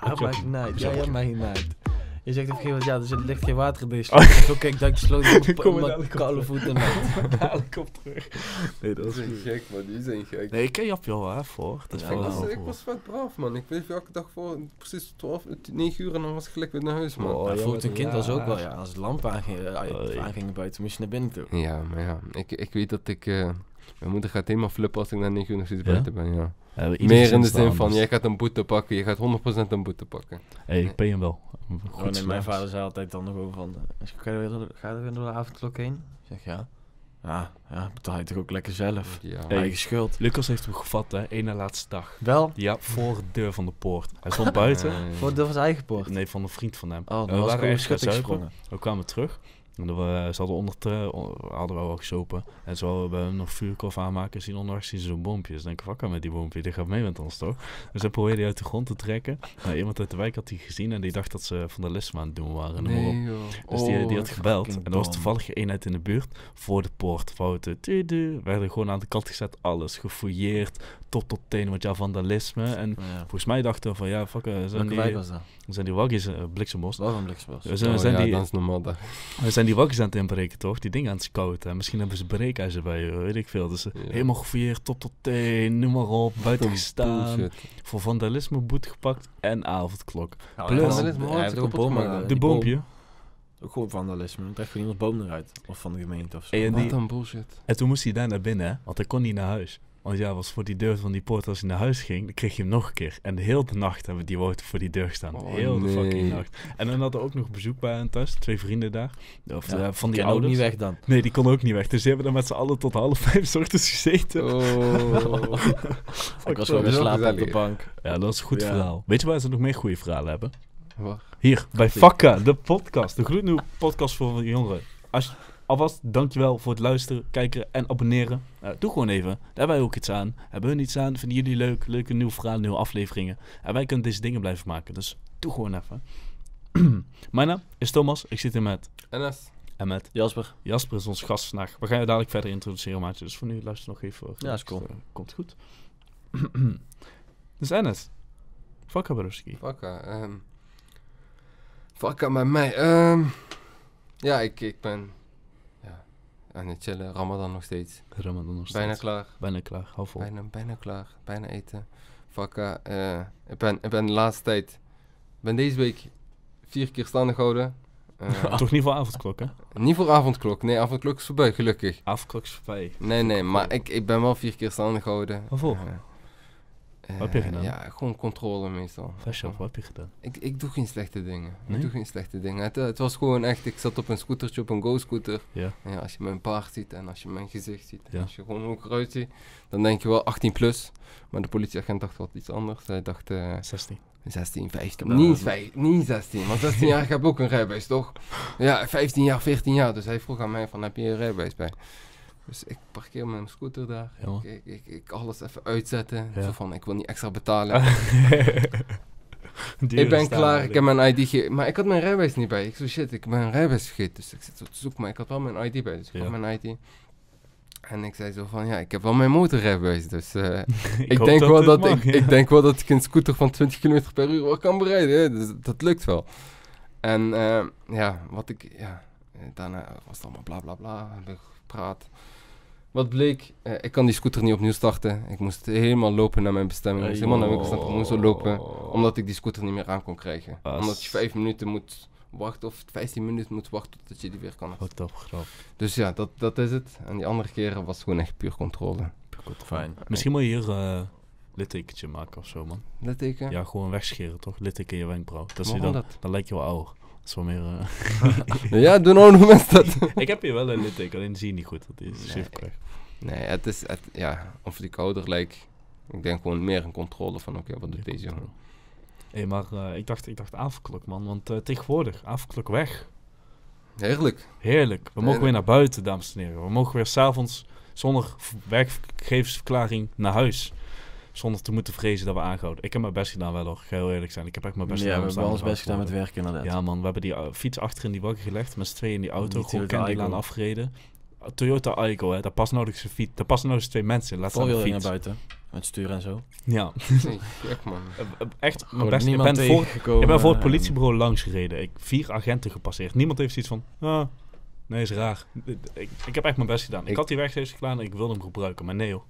Niet uit. Ja, niet uit. Je zegt op een gegeven moment, ja, er zit- ligt geen water in deze Oh. sloot. Oké, ik duik de sloot kom met op koude voeten. uit. Dadelijk op terug. Nee, dat is goed. gek, man. Die zijn gek. Nee, ik ken Jap wel hè, voor. Dat Ja, ik, wel was, ik was vet braaf, man. Ik bleef elke dag voor precies 12, 9 uur en dan was ik gelijk weer naar huis, man. Oh, Ja, ja, toen maar- kind was ook wel, ja. ja, als het lampen aangingen, Oei. aangingen buiten, moest je naar binnen toe. Ja, maar ja, ik, ik weet dat ik... eh, mijn moeder gaat helemaal flippen als ik na 9 uur nog steeds Ja? buiten ben, ja. Ieder Meer in de zin anders. van, jij gaat een boete pakken, je gaat 100% een boete pakken. Hey, ik ben hem wel. Oh, Goed nee, mijn vader zei altijd dan nog over van, eh, ga je, weer door, ga je weer door de avondklok heen? Ik zeg ja. Ja, ja, betaal je toch ook lekker zelf. Ja. Hey. Eigen schuld. Lucas heeft hem gevat, hè. Eén na laatste dag. Wel, Ja, voor de deur van de poort. Hij stond buiten. Eh, voor de deur van zijn eigen poort. Nee, van een vriend van hem. Oh, dan we waren ergens gaan schutting zuipen. gesprongen. We kwamen terug. En ze hadden onder hadden we wel gesopen. En zo we nog vuurkorf aanmaken. Zien onderweg zien ze zo'n boompje. Dus denk ik, met die boompje? Die gaat mee met ons toch? Dus hij probeerde die uit de grond te trekken. Nou, iemand uit de wijk had die gezien. En die dacht dat ze van de lisma aan het doen waren. Nee. Dus die, die had Oh, gebeld. En er was toevallig een eenheid in de buurt. Voor de poort. Fouten. Werden gewoon aan de kant gezet. Alles gefouilleerd. Tot tot teen. Want ja, vandalisme. En Ja. volgens mij dachten we van ja, fuck. eh, Welke wijk was dat? Zijn die waggies uh. Dat een. We zijn, Oh, zijn ja, die, dat is normaal daar. we zijn die waggies aan het inbreken, toch? Die dingen aan het scouten. En misschien hebben ze breekijzer bij, eh, weet ik veel. Dus eh, Ja. helemaal gefouilleerd, top tot teen, noem maar op. Buiten gestaan. Voor vandalisme boete gepakt en avondklok. Ja, Plus- Vandalisme, hij heeft ook een Kapot boom De boom- boompje. Ook gewoon vandalisme. Dan trekt gewoon iemand boom eruit. Of van de gemeente of zo. En, Wat een bullshit. en toen moest hij daar naar binnen, hè? want hij kon niet naar huis. Want ja, was voor die deur van die poort, als hij naar huis ging, dan kreeg je hem nog een keer. En de hele nacht hebben we die woorden voor die deur gestaan. Oh, heel de fucking nacht. En dan hadden we ook nog bezoek bij hen thuis, twee vrienden daar. Of Ja, eh, van die kan ook niet weg dan. Nee, die kon ook niet weg. Dus die hebben er met z'n allen tot half vijf ochtends gezeten. Oh. Ik was zo, gewoon weer zo slapen op de bank. Ja, dat is een goed Ja. verhaal. Weet je waar ze nog meer goede verhalen hebben? Wacht. Hier, bij. Fakka, de podcast. De gloednieuwe podcast voor jongeren. Als, je- alvast, dankjewel voor het luisteren, kijken en abonneren. Eh, doe gewoon even. Daar hebben wij ook iets aan. Hebben hun iets aan? Vinden jullie leuk? Leuke nieuwe verhalen, nieuwe afleveringen. En wij kunnen deze dingen blijven maken. Dus doe gewoon even. Mijn naam is Thomas. Ik zit hier met... NS. En met Jasper. Jasper is onze gast vandaag. We gaan je dadelijk verder introduceren, maatje. Dus voor nu luister nog even. Ja, is cool. Dus, eh, komt goed. dus Enes. Fakka, broski. Fakka. ehm Fakka met mij. ehm ja, ik, ik ben aan het chillen. Ramadan nog steeds. Ramadan nog Bijna steeds. klaar. Bijna klaar. Hou vol. Bijna, bijna klaar. Bijna eten. Fakka. eh ik, ben, ik ben de laatste tijd... ben deze week vier keer staande gehouden. Eh, Toch niet voor avondklok, hè? niet voor avondklok. Nee, avondklok is voorbij, gelukkig. Avondklok is voorbij. Nee, nee, maar ik, ik ben wel vier keer staande gehouden. Waarvoor? Eh, eh, Wat heb je gedaan? Ja, gewoon controle meestal. Fashion, wat heb je gedaan? Ik, ik doe geen slechte dingen. Nee? Ik doe geen slechte dingen. Het, het was gewoon echt, ik zat op een scootertje, op een go-scooter. Ja. Als je mijn paard ziet en als je mijn gezicht ziet, en Ja. als je gewoon ik eruit dan denk je wel 18 plus. Maar de politieagent dacht wat iets anders. Hij dacht eh 16. 16, 15. Nou, niet, niet 16, want 16 jaar heb ook een rijbewijs, toch? Ja, 15 jaar, 14 jaar. Dus hij vroeg aan mij van, heb je een rijbewijs bij? Dus ik parkeer mijn scooter daar. Ja, ik, ik, ik alles even uitzetten. Ja. Zo van, ik wil niet extra betalen. Dure Ik ben klaar, ik heb mijn ID ge Maar ik had mijn rijbewijs niet bij. Ik zo shit, ik heb mijn rijbewijs vergeten. Dus ik zit zo te zoeken, maar ik had wel mijn ID bij. Dus ik Ja. had mijn ID. En ik zei zo van, ja, ik heb wel mijn motorrijbewijs. Dus eh, ik, denk wel dat mag, ik, ja. ik denk wel dat ik een scooter van 20 km per uur wel kan bereiden. Hè. Dus dat lukt wel. En eh, ja, wat ik, ja, eh, daarna was het allemaal bla bla bla. Gepraat. Wat bleek, eh, ik kan die scooter niet opnieuw starten. Ik moest helemaal lopen naar mijn bestemming. Ik moest helemaal naar mijn bestemming. Moest lopen omdat ik die scooter niet meer aan kon krijgen. Ah, omdat je vijf minuten moet wachten of 15 minuten moet wachten totdat je die weer kan. Wat grap. Dus ja, dat, dat is het. En die andere keren was gewoon echt puur controle. Fijn. Misschien moet je hier eh littekentje maken of zo, man. Litteken? Ja, gewoon wegscheren, toch? Litteken in je wenkbrauw. Dat is dan, dat? dan lijk je wel ouder. Dat is wel meer... eh, Ja, doen oude mensen dat? ik heb hier wel een litteken, alleen zie je niet goed. Dat is Nee. Nee, het is, het, ja, of die ouder lijkt. Ik denk gewoon meer een controle van, oké, wat doet deze jongen? Hé, maar eh, ik, dacht, ik dacht avondklok, man. Want eh, tegenwoordig, avondklok weg. Heerlijk. Heerlijk. We mogen Heerlijk. weer naar buiten, dames en heren. We mogen weer s'avonds zonder werkgeversverklaring naar huis. Zonder te moeten vrezen dat we aangehouden. Ik heb mijn best gedaan wel hoor. Ga heel eerlijk zijn. Ik heb echt mijn best ja, we gedaan. om hebben alles staan best gedaan met worden. werk inderdaad. Ja man, we hebben die uh, fiets achter in die wagen gelegd. Met z'n tweeën in die auto. Die gewoon Candylaan Aygo. afgereden. Toyota Aygo, hè. Daar nou eens twee fiets. Daar passen eens twee mensen in. Laat staan Voorwiel naar fiets. buiten. Met sturen en zo. Ja, gek man. Eh, eh, echt. Mijn beste, ik, niemand ben voor, ik ben voor het politiebureau langs gereden. Ik vier agenten gepasseerd. Niemand heeft zoiets van. Ah, nee, is raar. Ik, ik heb echt mijn best gedaan. Ik, Ik- had die weggegeven gedaan en ik wilde hem gebruiken. Maar nee, joh.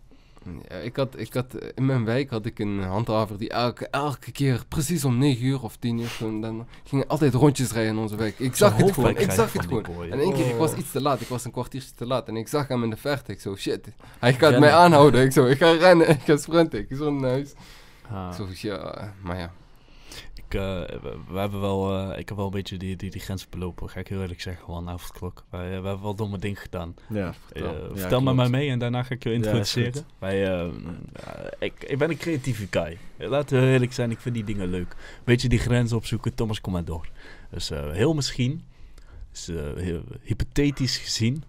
Ja, ik had, ik had, eh, in mijn wijk had ik een handhaver die elke, elke keer precies om 9 uur of 10 uur toen, dan ging altijd rondjes rijden in onze wijk. Ik zag het gewoon, ik zag het gewoon. En één keer, ik was iets te laat, ik was een kwartiertje te laat en ik zag hem in de verte. Ik zo, shit, hij gaat mij aanhouden. Ik zo, ik ga rennen, ik ga sprinten. Ik zo naar huis. Ah, Ik zo, ja, maar ja. Ik, eh, we, hebben wel, eh, ik heb wel een beetje die, die, die grens belopen. Ga ik heel eerlijk zeggen, gewoon na de klok. Wij, eh, we hebben wel domme dingen gedaan. Ja. Ja, vertel klopt. mij mee en daarna ga ik je Ja, introduceren. Wij, ja, ik, ik ben een creatieve guy. Laten we eerlijk zijn, ik vind die dingen leuk. Weet je, die grenzen opzoeken, Thomas, kom maar door. Dus heel misschien, dus, hypothetisch gezien,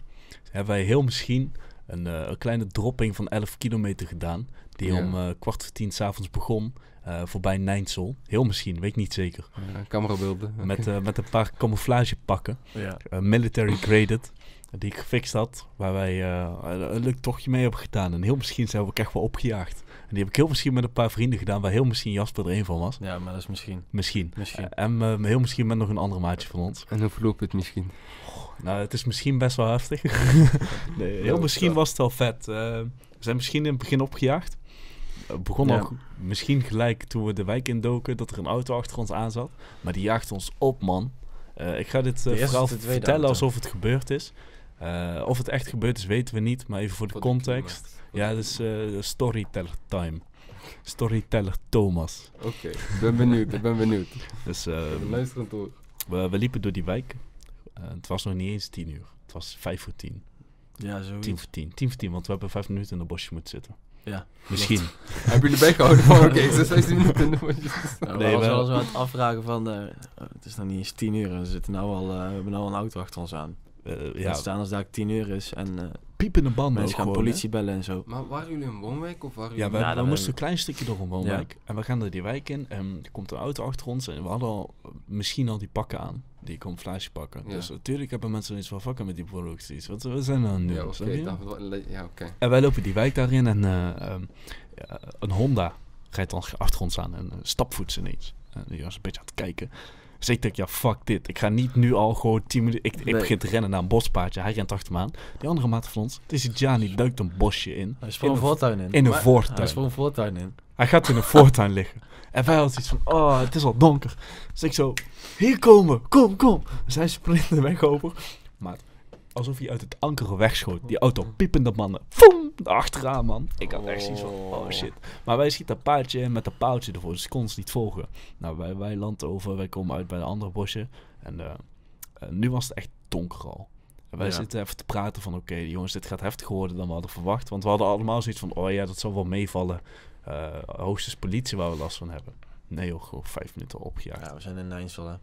hebben wij heel misschien een, een kleine dropping van 11 kilometer gedaan. Die Ja. om eh, kwart voor tien s'avonds begon, eh, voorbij Nijnsel. Heel misschien, weet ik niet zeker. Uh, camerabeelden. Met, eh, met een paar camouflagepakken. Ja. Military graded. Die ik gefixt had. Waar wij eh, een leuk tochtje mee hebben gedaan. En heel misschien zijn we ook echt wel opgejaagd. En die heb ik heel misschien met een paar vrienden gedaan. Waar heel misschien Jasper er een van was. ja, maar dat is misschien. Misschien. Misschien. En eh, heel misschien met nog een andere maatje van ons. En hoe verloopt het misschien? Nou, het is misschien best wel heftig. nee, heel Ja, misschien ja. was het wel vet. Eh, we zijn misschien in het begin opgejaagd. Eh, begon Ja. misschien gelijk toen we de wijk indoken dat er een auto achter ons aan zat. Maar die jaagde ons op, man. Eh, ik ga dit eh, de tweede vertellen auto? alsof het gebeurd is. Eh, of het echt gebeurd is, weten we niet. Maar even voor de Voor context. ja, dat is eh, storyteller time. Storyteller Thomas. Oké, ik ben benieuwd, ik ben benieuwd. Dus eh, luisterend hoor. we, we liepen door die wijk. Eh, het was nog niet eens tien uur. Het was vijf voor tien. Ja, zo. Tien voor tien. Tien voor tien, want we hebben vijf minuten in het bosje moeten zitten. Ja. Misschien. Hebben jullie bijgehouden van, oké, ze 15 minuten in Nee, we waren wel- zo aan het afvragen van, eh, oh, het is nog niet eens tien uur en we, zitten nou al, eh, we hebben nou al een auto achter ons aan. Eh, Ja. ja, staan als daar tien uur is en eh, piepende banden mensen gaan gewoon, hè? politie bellen en zo. Maar waren jullie een woonwijk of waren Ja, jullie... we, Ja, we dat moesten een klein stukje door een woonwijk. En we gaan er die wijk in. En er komt een auto achter ons. En we hadden al misschien al die pakken aan. Die camouflage pakken. Ja. Dus natuurlijk hebben mensen iets van fucken met die producties. Want we zijn nou nu. Ja, oké, dan- ja. En wij lopen die wijk daarin. En eh, ehm, ja, een Honda rijdt dan achter ons aan. En uh, stapvoets ineens. En die was een beetje aan het kijken. Dus ik denk, ja, fuck dit. Ik ga niet nu al gewoon 10 minuten... Ik, ik Nee. begin te rennen naar een bospaadje. Hij rent achter me aan. Die andere maat van ons, het is die Gianni, duikt een bosje in. Hij is In voor een een- voortuin in. in een Maar- voortuin. Hij is voor een voortuin in. Hij gaat in een voortuin liggen. En wij hadden iets van, oh, het is al donker. Dus ik zo, hier komen, kom, kom. Dus hij sprint de weg over. Maar alsof hij uit het ankeren wegschoot. Die auto piepende mannen. Foem, achteraan, man. Ik had echt zoiets van, oh shit. Maar wij schieten een paardje in met een paaltje ervoor. Dus ik kon ons niet volgen. Nou, wij, wij landen over. Wij komen uit bij een andere bosje. En eh, eh, nu was het echt donker al. En wij Ja. zitten even te praten van, oké, jongens, dit gaat heftiger worden dan we hadden verwacht. Want we hadden allemaal zoiets van, oh ja, dat zal wel meevallen. Eh hoogstens politie waar we last van hebben. Nee joh, gewoon vijf minuten opgejaagd. Ja, we zijn in Nijnsel, hè.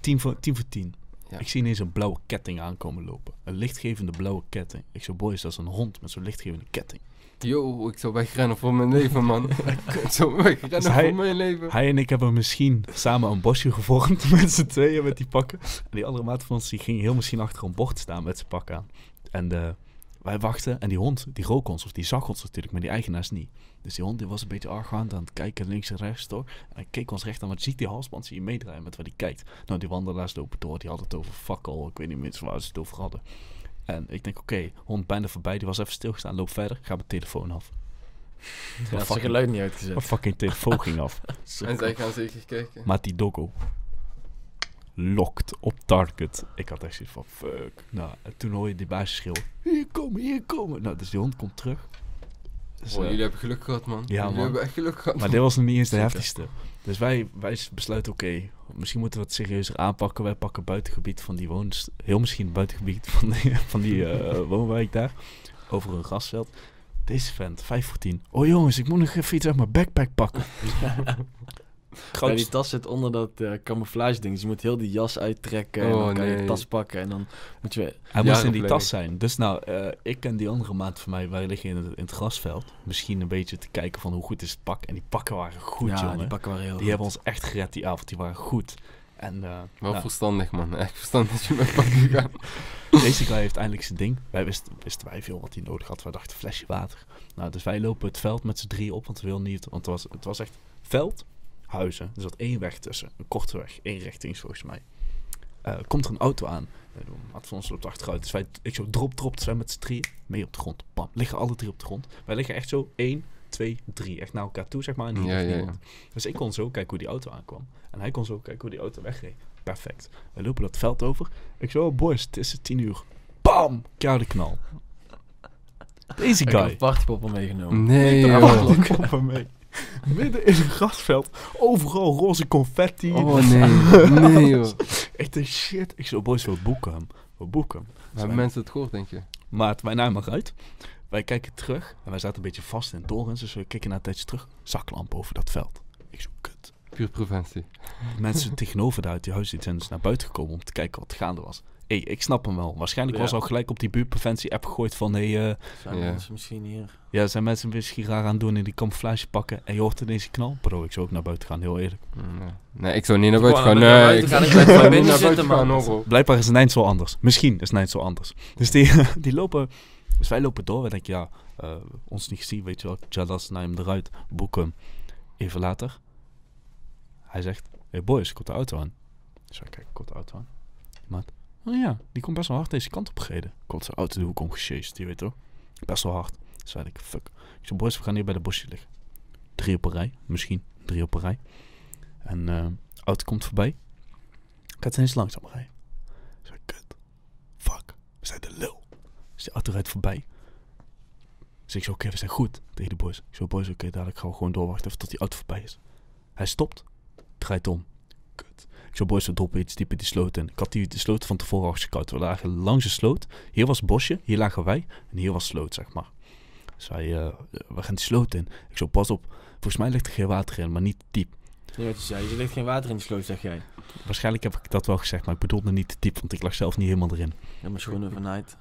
Tien, voor, tien voor tien. Ja. Ik zie ineens een blauwe ketting aankomen lopen. Een lichtgevende blauwe ketting. Ik zo, boys, dat is een hond met zo'n lichtgevende ketting. Yo, ik zou wegrennen voor mijn leven, man. ik zou wegrennen Dus hij- voor mijn leven. Hij en ik hebben misschien samen een bosje gevormd met z'n tweeën met die pakken. En die andere maat van ons die ging heel misschien achter een bord staan met zijn pak aan. En eh, wij wachten en die hond die rook ons, of die zag ons natuurlijk, maar die eigenaars niet. Dus die hond die was een beetje argwaan aan het kijken links en rechts door. En hij keek ons recht aan, want je ziet die halsband zie je meedraaien met waar hij kijkt. Nou, die wandelaars lopen door, die hadden het over fakkel, ik weet niet meer waar ze het over hadden. En ik denk, oké, hond bijna voorbij, die was even stilgestaan, loop verder, ga mijn telefoon af. Ja, dat zijn fucking- geluid niet Mijn uitgezet. fucking telefoon ging af. En zij gaan zeker kijken. Maar die doggo lokt op target. Ik had echt zoiets van fuck. Nou, en toen hoor je die baasje schreeuwen. Hier komen, hier komen. Nou, dus die hond komt terug. Dus, Oh, jullie hebben geluk gehad, man. Ja, jullie man. hebben echt geluk gehad. maar dit was nog niet eens de Zeker. heftigste. Dus wij, wij besluiten, oké, misschien moeten we het serieuzer aanpakken. Wij pakken buitengebied van die woonst... Heel misschien buitengebied van die, van die eh, woonwijk daar. Over een grasveld. Deze vent, 5 voor 10. Oh jongens, ik moet nog even iets uit mijn backpack pakken. Ja, Grootst- die tas zit onder dat eh, camouflage ding. Dus je moet heel die jas uittrekken en Oh, dan kan je nee. de tas pakken. En dan moet je... Hij moest in die tas zijn. Dus nou, eh, ik en die andere maat van mij, wij liggen in het, in het grasveld. Misschien een beetje te kijken van hoe goed is het pak. En die pakken waren goed, ja, jongen. die Die, pakken waren heel goed. hebben ons echt gered die avond. Die waren goed. En eh, Wel nou, verstandig, man. Echt verstandig dat je met pak gegaan. deze guy heeft eindelijk zijn ding. Wij wisten, wisten wij veel wat hij nodig had. Wij dachten flesje water. Nou, dus wij lopen het veld met z'n drieën op, want we wilden niet. Want het was, het was echt veld, huizen. Er zat één weg tussen, een korte weg, één richtings volgens mij. Eh, komt er een auto aan. Maat van ons loopt achteruit. Dus wij, ik zo drop, drop, wij met z'n drieën mee op de grond. Bam, liggen alle drie op de grond. Wij liggen echt zo 1, 2, 3, echt naar elkaar toe, zeg maar. En hier Ja, ja. Dus ik kon zo kijken hoe die auto aankwam. En hij kon zo kijken hoe die auto wegreed. Perfect. We lopen dat veld over. Ik zo, oh boys, het is 10 uur. Bam! Koude knal. Deze Ik heb guy. een partypopper meegenomen. Nee, joh. mee. Midden in een grasveld. Overal roze confetti. Oh, nee. Nee, joh. Ik denk, shit. Ik zo, boys, we boeken hem. We boeken hem. Hebben mensen het gehoord, denk je? Maar wij namen eruit. Wij kijken terug. En wij zaten een beetje vast in torens. Dus we kijken naar een tijdje terug. Zaklamp over dat veld. Ik zo, kut. Puur preventie. Mensen tegenover daar uit die huis zijn dus naar buiten gekomen om te kijken wat gaande was. Hé, ik snap hem wel. Waarschijnlijk was al gelijk op die buurtpreventie-app gegooid van... Hé, eh, Zijn Ja. mensen misschien hier? ja, zijn mensen misschien raar aan het doen in die camouflage pakken. En je hoort ineens een knal. Bro, ik zou ook naar buiten gaan, heel eerlijk. Nee. Nee, ik zou niet naar buiten gaan. naar Nee, buiten ik zou niet naar buiten gaan. Blijkbaar is Nijnt zo anders. Misschien is Nijnt zo anders. Dus die, die lopen... Dus wij lopen door. We denken, ja, eh, ons niet gezien, weet je wel. Jalas, naar hem eruit. Boeken hem. Even later. Hij zegt, hey boys, komt de auto aan. Dus wij kijken, komt de auto aan. Maat. Oh ja, die komt best wel hard deze kant op gereden. Komt zijn auto de hoek omgesjeest, je weet toch? Best wel hard. Dus wij denken, fuck. Ik zeg, boys, we gaan hier bij de bosje liggen. Drie op een rij, misschien. Drie op een rij. En eh auto komt voorbij. Gaat ineens langzaam rijden. Ik zeg, kut. Fuck. We zijn de lul. Dus die auto rijdt voorbij. Dus ik zeg, oké, we zijn goed. Tegen de boys. Ik zeg, boys, oké, dadelijk gaan we gewoon doorwachten tot die auto voorbij is. Hij stopt. Draait om. Kut. Ik zeg, boys, we droppen iets dieper die sloot in. Ik had die de sloot van tevoren al. We lagen langs de sloot. Hier was bosje, hier lagen wij. En hier was sloot, zeg maar. Dus wij, eh, we gaan die sloot in. Ik zeg, pas op. Volgens mij ligt er geen water in, maar niet diep. Ja, wat je zei, er ligt geen water in die sloot, zeg jij. Waarschijnlijk heb ik dat wel gezegd, maar ik bedoelde niet te diep, want ik lag zelf niet helemaal erin. Ja, mijn schoenen vanuit.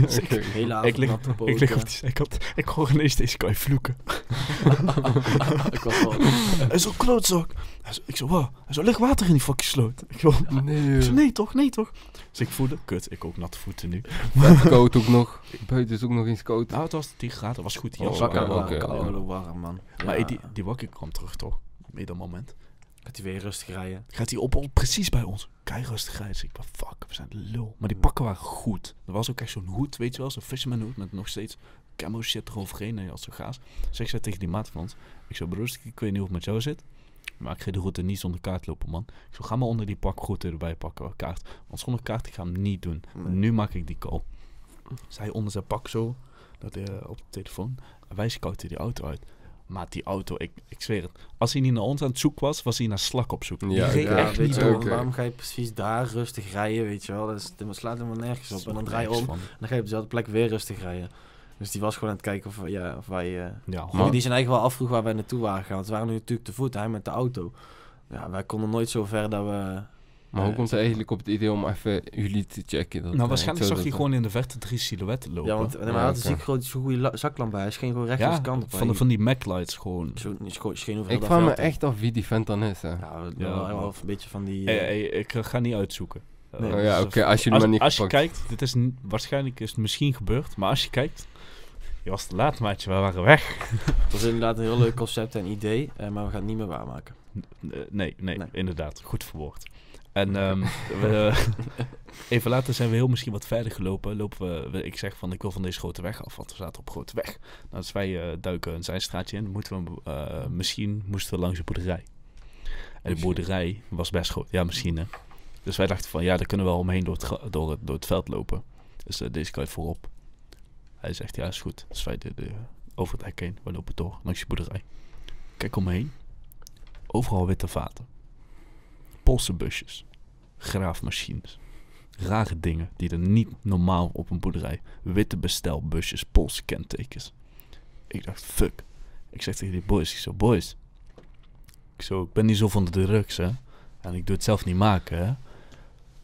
Dus ik, Hele avond ik, lig, ik lig op die zijkant. Ik hoor ineens deze guy vloeken. ik was wel... Hij zo klootzak. Ik zo, wow. Hij zo, lig water in die fucking sloot. Ik zo, Nee, ik zo, nee toch, nee toch. Dus ik voelde, kut, ik ook natte voeten nu. Koud ook nog. Buiten is ook nog eens koud. Nou, het was 10 graden, het was goed. Die Oh, oké. koude warm, man. Maar die, die wakker kwam terug toch? Ieder moment. Gaat hij weer rustig rijden. Gaat hij op, op precies bij ons. Kei rustig rijden. Dus ik dacht, fuck, we zijn lul. Maar die pakken waren goed. Er was ook echt zo'n hoed, weet je wel. Zo'n fisherman hoed met nog steeds camo shit eroverheen. En als zo gaas. Dus ik zei tegen die maat van ons. Ik zo, broers, ik weet niet hoe het met jou zit. Maar ik ga de route niet zonder kaart lopen, man. Ik zo, ga maar onder die pakroute erbij pakken, kaart. Want zonder kaart, ik ga hem niet doen. Nee. Nu maak ik die call. Zij onder zijn pak zo, dat, eh, op de telefoon. En wij scouten die auto uit. Maar die auto, ik, ik zweer het. Als hij niet naar ons aan het zoeken was, was hij naar slak op zoek. Ja, echt weet niet je door. waarom ga je precies daar rustig rijden, weet je wel? Dat, is, dat slaat helemaal nergens op. En dan draai je om en dan ga je op dezelfde plek weer rustig rijden. Dus die was gewoon aan het kijken of, ja, of wij... eh, Ja, Maar- die zijn eigenlijk wel afvroeg waar wij naartoe waren gegaan. Want we waren nu natuurlijk te voet, hij met de auto. Ja, wij konden nooit zo ver dat we... Maar hoe eh, komt hij eigenlijk op het idee om even jullie te checken? Dat, nou, eh, waarschijnlijk zag dat- je gewoon in de verte drie silhouetten lopen. Ja, want hij had een ziek groot, zo'n goede la- zaklamp bij. Hij scheen gewoon recht Ja, als kant op. van, de, van die Mac-lights gewoon. Zo, scho- scheen over Ik vraag dat me echt af wie die vent dan is, hè. Ja, Ja, wel, een beetje van die... Hey, eh, hey, ik ga niet uitzoeken. Nee. Oh ja, dus oké, als als, maar niet als je gepakt. kijkt, dit is waarschijnlijk is het misschien gebeurd, maar als je kijkt, je was te laat, maatje, we waren weg. Het was inderdaad een heel leuk concept en idee, eh, maar we gaan het niet meer waarmaken. Nee, Nee. inderdaad, goed verwoord. En ehm, we, even later zijn we heel misschien wat verder gelopen. Lopen we, ik zeg van ik wil van deze grote weg af, want we zaten op grote weg. Nou, dus wij eh, duiken een zijstraatje in. Moeten we, eh, misschien moesten we langs de boerderij. En de boerderij was best groot. Ja, misschien hè. Dus wij dachten van ja, daar kunnen we wel omheen door het, door het, door het veld lopen. Dus eh, deze guy voorop. Hij zegt ja, is goed. Dus wij de, de, over het hek heen. We lopen door langs die boerderij. Kijk om me heen. Overal witte vaten. Poolse busjes. Graafmachines. Rare dingen die er niet normaal op een boerderij. Witte bestelbusjes, Poolse kentekens. Ik dacht, fuck. Ik zeg tegen die boys, ik zo, boys. Ik zo, ik ben niet zo van de drugs, hè. En ik doe het zelf niet maken, hè.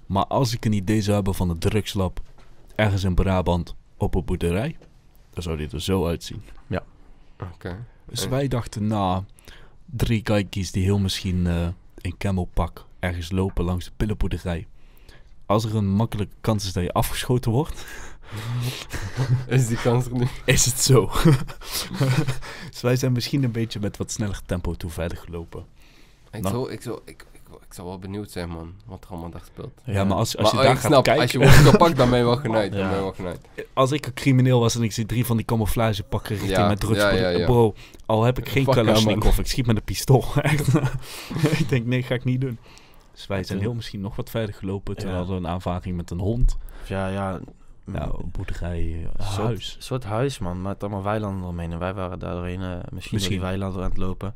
Maar als ik een idee zou hebben van een drugslab ergens in Brabant op een boerderij, dan zou dit er zo uitzien. Oké. Dus wij dachten, nou, drie kijkies die heel misschien eh in camelpak ergens lopen langs de pillenboerderij. Als er een makkelijke kans is dat je afgeschoten wordt, Is die kans er nu? is het zo. dus wij zijn misschien een beetje met wat sneller tempo toe verder gelopen. Ik, Nou. zou, ik, zou, ik, ik, ik zou wel benieuwd zijn, man, wat er allemaal daar speelt. Ja, maar als, als maar je oh, daar ik gaat snap, kijken... als je wordt gepakt, dan ben je wel genaaid. Dan Ja. ben je wel genaaid. als ik een crimineel was en ik zie drie van die camouflage pakken richting Ja, met drugs. ja, ja, ja. Bro, al heb ik geen Kalashnikov, ik schiet met een pistool. Echt. ik denk, nee, ga ik niet doen. Dus wij zijn heel misschien nog wat verder gelopen. Toen Ja. hadden we een aanvaring met een hond. Ja, ja. Ja, een boerderij, eh, huis. Een soort huis, man. Met allemaal weilanden eromheen. En wij waren daar doorheen, eh, misschien, Misschien. weilanden aan het lopen.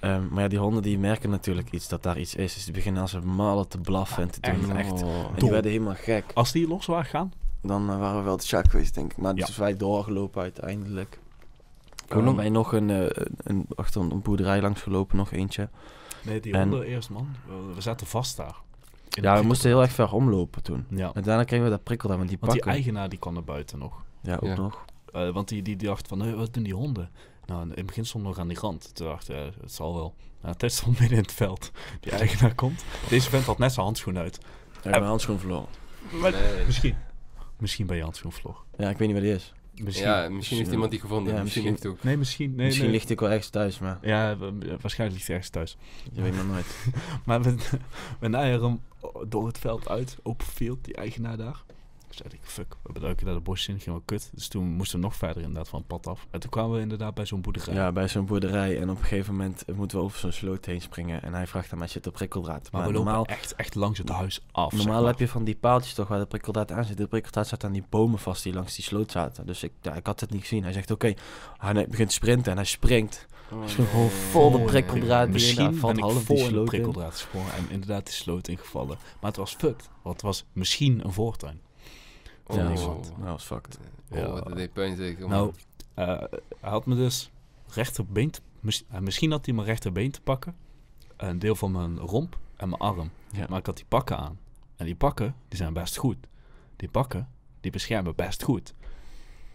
Ehm, maar ja, die honden die merken natuurlijk iets, dat daar iets is. Dus die beginnen als een malle te blaffen en te doen. echt. En Oh. die Dom. werden helemaal gek. Als die los waren gaan, Dan eh, waren we wel te shock geweest, denk ik. Maar Ja. dus wij doorgelopen uiteindelijk. Hoe lang- wij nog een, een, achter een boerderij langs gelopen, nog eentje. Nee, die En- honden eerst, man. We, zaten vast daar. Ja, we moesten heel erg ver omlopen toen. Ja, En daarna kregen we dat prikkel daar met die want die eigenaar die kwam naar buiten nog. Ja, ook Ja. nog. Eh, want die, die, die dacht van, "Hé, wat doen die honden? Nou, in het begin stond nog aan die rand. Toen dacht ik, eh, het zal wel. Nou, het stond midden in het veld. Die eigenaar komt. Deze vent had net zijn handschoen uit. Ik heb mijn handschoen verloren. Maar, Nee. Misschien. Misschien bij je handschoen vlog. Ja, ik weet niet waar die is. Misschien. Ja, misschien heeft iemand die gevonden. Ja, misschien, misschien. heeft ook. Nee, misschien. Nee, Misschien nee. ligt hij ook wel ergens thuis, maar Ja, wa- waarschijnlijk ligt hij ergens thuis. je weet maar nooit. Maar we, we naaien hem door het veld uit, open field, die eigenaar daar. Dus zei ik, fuck, we beduiken naar de bosje in, ging wel kut. Dus toen moesten we nog verder inderdaad van het pad af. En toen kwamen we inderdaad bij zo'n boerderij. Ja, bij zo'n boerderij. En op een gegeven moment moeten we over zo'n sloot heen springen. En hij vraagt aan mij, zit er prikkeldraad? maar, Maar, we lopen normaal, echt, echt langs het huis af. zeg normaal maar. heb je van die paaltjes toch waar de prikkeldraad aan zit. De prikkeldraad zat aan die bomen vast die langs die sloot zaten. Dus ik, ja, ik had het niet gezien. Hij zegt, oké. Hij ne- begint te sprinten en hij springt. Oh, Misschien gewoon vol de prikkeldraad die Misschien ben ik half vol de sloot in. prikkeldraad gesprongen en inderdaad die sloot ingevallen. Maar het was fucked, want het was misschien een voortuin. Oh, Ja, dat wat. was- dat was fucked. Oh, Ja. wat dat deed pijn zeker. Nou, man. eh, hij had me dus rechterbeen, te- mis- eh, misschien had hij mijn rechterbeen te pakken, een deel van mijn romp en mijn arm. Ja. Maar ik had die pakken aan. En die pakken, die zijn best goed. Die pakken, die beschermen best goed.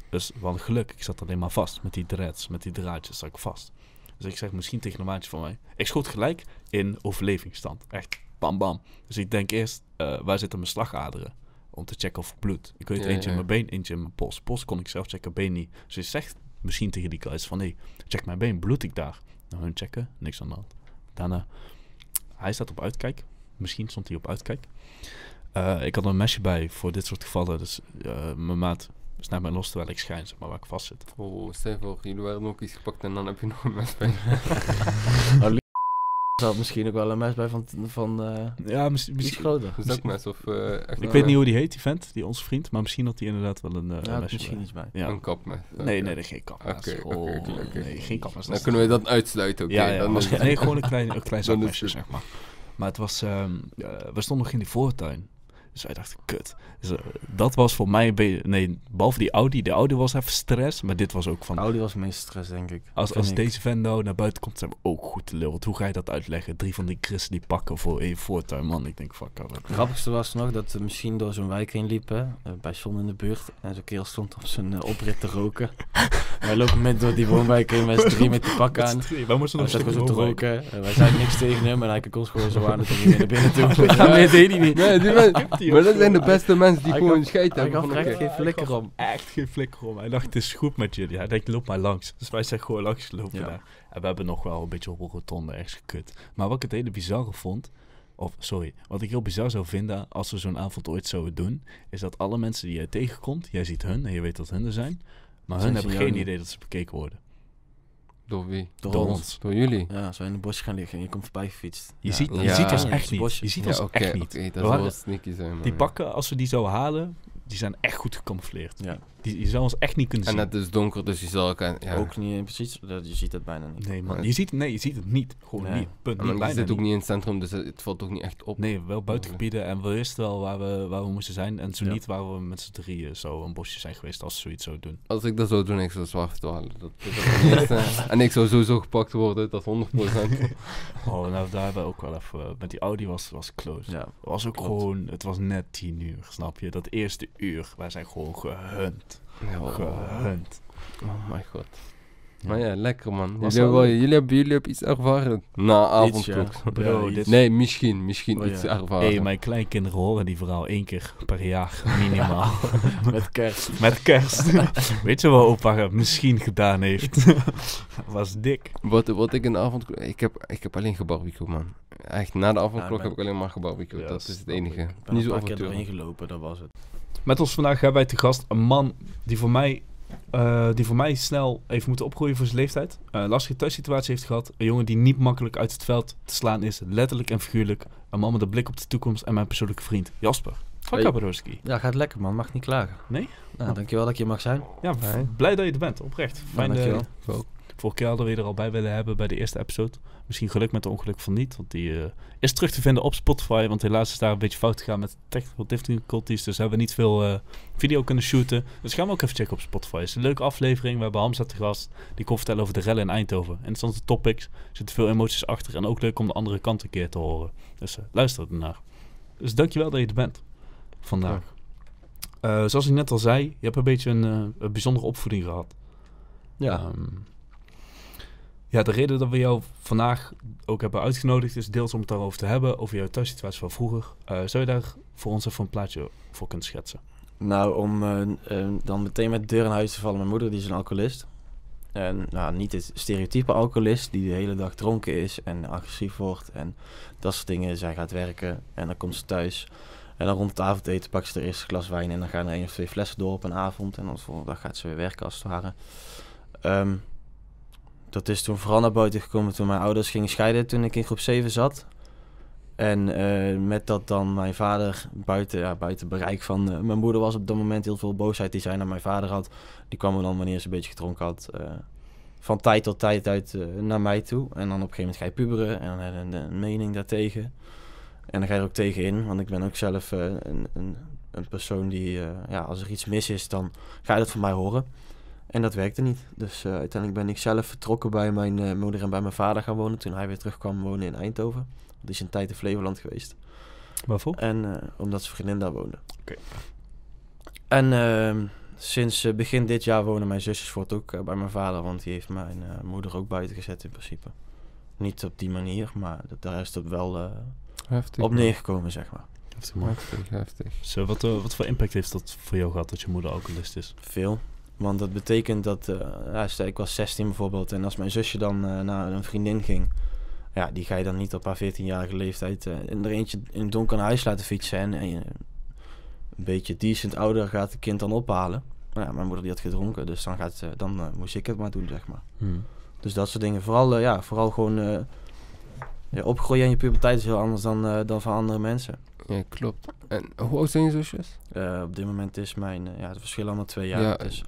Dus hadden geluk, ik zat alleen maar vast met die dreads, met die draadjes zat ik vast. Dus ik zeg misschien tegen een maatje van mij. Ik schoot gelijk in overlevingsstand. Echt, bam bam. Dus ik denk eerst, eh, waar zitten mijn slagaderen? Om te checken of ik bloed. Ik weet Ja, eentje ja. in mijn been, eentje in mijn pols. Pols kon ik zelf checken, been niet. Dus ik zeg misschien tegen die guys van, hé, check mijn been, bloed ik daar? Nou, hun checken, niks aan de hand. Daarna, hij staat op uitkijk. Misschien stond hij op uitkijk. Eh, ik had een mesje bij voor dit soort gevallen. Dus eh, mijn maat snijdt mij los terwijl ik schijn, zeg maar, waar ik vast zit. Oh, stel voor, jullie waren ook iets gepakt en dan heb je nog een mes bij. Er zat misschien ook wel een mes bij van, van eh Ja, mis- iets misschien. groter. Is dat ook mes of eh, echt Ik weet niet hoe die heet, die vent, die onze vriend. Maar misschien had hij inderdaad wel een, eh, Ja, mesje misschien bij. iets bij. Ja. Een kapmes. Nee, nee, nee, geen kapmes. Oké, oké, Oh, oké, oké. Nee, geen kapmes. Dan kunnen we dat uitsluiten, oké. ja, ja, dan nee, gewoon een klein, een klein zakmesje, zeg maar. Maar het was, ehm, eh, we stonden nog in die voortuin. Dus wij dachten, kut. Dus, eh, dat was voor mij, nee, behalve die Audi. De Audi was even stress, maar dit was ook van... Audi was het meest stress, denk ik. Als, als ik. deze vent nou naar buiten komt, zijn we ook goed te lul. Want hoe ga je dat uitleggen? Drie van die Christen die pakken voor één voortuin, man. Ik denk, fuck. Het grappigste was nog dat we misschien door zo'n wijk heen liepen, eh, bij Son in de buurt. En zo'n kerel stond op zijn eh, oprit te roken. En wij lopen met door die woonwijk heen met z'n drie met die pak aan. Wij moesten nog steeds te roken. roken. En wij zeiden niks tegen hem en hij ons gewoon zo aan. Hij naar binnen toe. Ja, meer deed hij niet. Nee, maar dat zijn de beste mensen die Hij gewoon gaf- scheid Hij hebben. gaf van, er echt geen flikker om. Echt geen flikker om. Hij dacht, het is goed met jullie. Hij denkt, loop maar langs. Dus wij zijn gewoon langs gelopen daar. En we hebben nog wel een beetje op een rotonde ergens gekut. Maar wat ik het hele bizarre vond... Of, sorry. Wat ik heel bizar zou vinden als we zo'n avond ooit zouden doen... is dat alle mensen die jij tegenkomt... Jij ziet hun en je weet dat hun er zijn... Maar Zijn hun ze hebben geen idee dat ze bekeken worden. Door wie? Door, Door ons. ons. Door jullie? Ja, zo in het bos gaan liggen en je komt voorbij gefietst. Je Ja. ziet, je Ja. ziet ons echt niet. bosje. Je ziet Ja, ons oké, echt niet. oké, We dat zou sneaky zijn, man. Die pakken, als we die zouden halen... Die zijn echt goed gecamoufleerd. Ja. Die, je zou ons echt niet kunnen En zien. het is donker, dus je zal elkaar... Ja. Ook niet precies, dat- je ziet het bijna niet. Nee, man. Maar- Je ziet, nee, je ziet het niet. Gewoon Nee. niet. Punt. Maar Niet, je bijna zit ook niet. in het centrum, dus het valt ook niet echt op. Nee, wel buitengebieden en we wisten wel waar we, waar we moesten zijn. En zo Ja. niet waar we met z'n drieën zo een bosje zijn geweest als we zoiets zouden doen. Als ik dat zou doen, ik zou zwart halen. Dat, is en ik zou sowieso gepakt worden, dat 100%. Oh, nou daar hebben we ook wel even... Met die Audi was, was close. Ja. Het was ook klopt. gewoon... Het was net tien uur, snap je? Dat eerste uur, wij zijn gewoon gehunt. Oh, Gehunt. oh my god. Maar ja, lekker man. Jullie hebben, wel jullie, hebben, jullie hebben iets ervaren na ja. Bro, dit- Nee, misschien. Misschien Oh, iets ervaren. Hé, mijn kleinkinderen horen die verhaal één keer per jaar, minimaal. Met kerst. Met kerst. Weet je wat opa misschien gedaan heeft? was dik. Wat, wat ik in de avondklok... Ik heb, ik heb alleen gebarbecue, man. Echt, na de avondklok heb ik alleen maar gebarbecue. Ja, dat is het snap enige. Ik ben Niet een zo paar keer doorheen gelopen, dat was het. Met ons vandaag hebben wij te gast een man die voor mij, eh, die voor mij snel heeft moeten opgroeien voor zijn leeftijd. Een lastige thuissituatie heeft gehad. Een jongen die niet makkelijk uit het veld te slaan is, letterlijk en figuurlijk. Een man met een blik op de toekomst en mijn persoonlijke vriend Jasper. Van Hey. Ja, gaat lekker man, mag niet klagen. Nee? Nou, Oh. dankjewel dat ik hier mag zijn. Ja, Nee. blij dat je er bent, oprecht. Fijn Ja, dat dankjewel. Wel. Vorige keer hadden we je er al bij willen hebben bij de eerste episode. Misschien geluk met de ongeluk van niet, want die eh, is terug te vinden op Spotify. Want helaas is daar een beetje fout gegaan met technical difficulties. Dus hebben we niet veel eh, video kunnen shooten. Dus gaan we ook even checken op Spotify. Het is een leuke aflevering. We hebben Hamza te gast. Die kon vertellen over de rellen in Eindhoven. Interessante topics. Er zitten veel emoties achter. En ook leuk om de andere kant een keer te horen. Dus eh, luister ernaar. Dus dankjewel dat je er bent vandaag. Eh, zoals ik net al zei, je hebt een beetje een, eh, een bijzondere opvoeding gehad. Ja. Ehm, ja, de reden dat we jou vandaag ook hebben uitgenodigd is deels om het daarover te hebben, over jouw thuissituatie van vroeger. Eh, zou je daar voor ons even een plaatje voor kunnen schetsen? Nou, om eh, eh, dan meteen met de deur in huis te vallen. Mijn moeder die is een alcoholist. En nou, niet het stereotype alcoholist die de hele dag dronken is en agressief wordt en dat soort dingen. Zij gaat werken en dan komt ze thuis. En dan rond het avondeten pakt ze de eerste glas wijn en dan gaan er één of twee flessen door op een avond. En dan de volgende dag gaat ze weer werken als het ware. Ehm, dat is toen vooral naar buiten gekomen toen mijn ouders gingen scheiden toen ik in groep 7 zat. En eh, met dat dan mijn vader buiten, ja, buiten bereik van eh, mijn moeder was op dat moment heel veel boosheid die zij naar mijn vader had. Die kwam dan wanneer ze een beetje gedronken had. eh, van tijd tot tijd uit naar mij toe. En dan op een gegeven moment ga je puberen en dan heb je een, mening daartegen. En dan ga je er ook tegen in, want ik ben ook zelf een, een, een persoon die, ja, als er iets mis is, dan ga je dat van mij horen. En dat werkte niet. Dus eh, uiteindelijk ben ik zelf vertrokken bij mijn eh, moeder en bij mijn vader gaan wonen. Toen hij weer terugkwam wonen in Eindhoven. Die is een tijd in Flevoland geweest. Waarvoor? En eh, omdat zijn vriendin daar woonde. Oké. En ehm, sinds begin dit jaar wonen mijn zusjes voort ook bij mijn vader. Want die heeft mijn eh, moeder ook buiten gezet in principe. Niet op die manier, maar dat- daar is het wel eh, Heftig. op neergekomen, zeg maar. Heftig, man. Heftig, heftig. Zo, wat, wat voor impact heeft dat voor jou gehad dat je moeder alcoholist is? Veel. Want dat betekent dat, eh, ja, stel ik was 16 bijvoorbeeld. En als mijn zusje dan eh, naar een vriendin ging. Ja, die ga je dan niet op haar 14-jarige leeftijd in er eentje in het donker naar huis laten fietsen. En, een beetje decent ouder gaat het kind dan ophalen. Nou ja, mijn moeder die had gedronken, dus dan, gaat, dan moest ik het maar doen, zeg maar. Hmm. Dus dat soort dingen. Vooral, ja, vooral gewoon ja, opgroeien in je puberteit is heel anders dan, dan van andere mensen. Ja, klopt. En hoe oud zijn je zusjes? Op dit moment is mijn, ja, het verschil allemaal twee jaar. Ja. Dus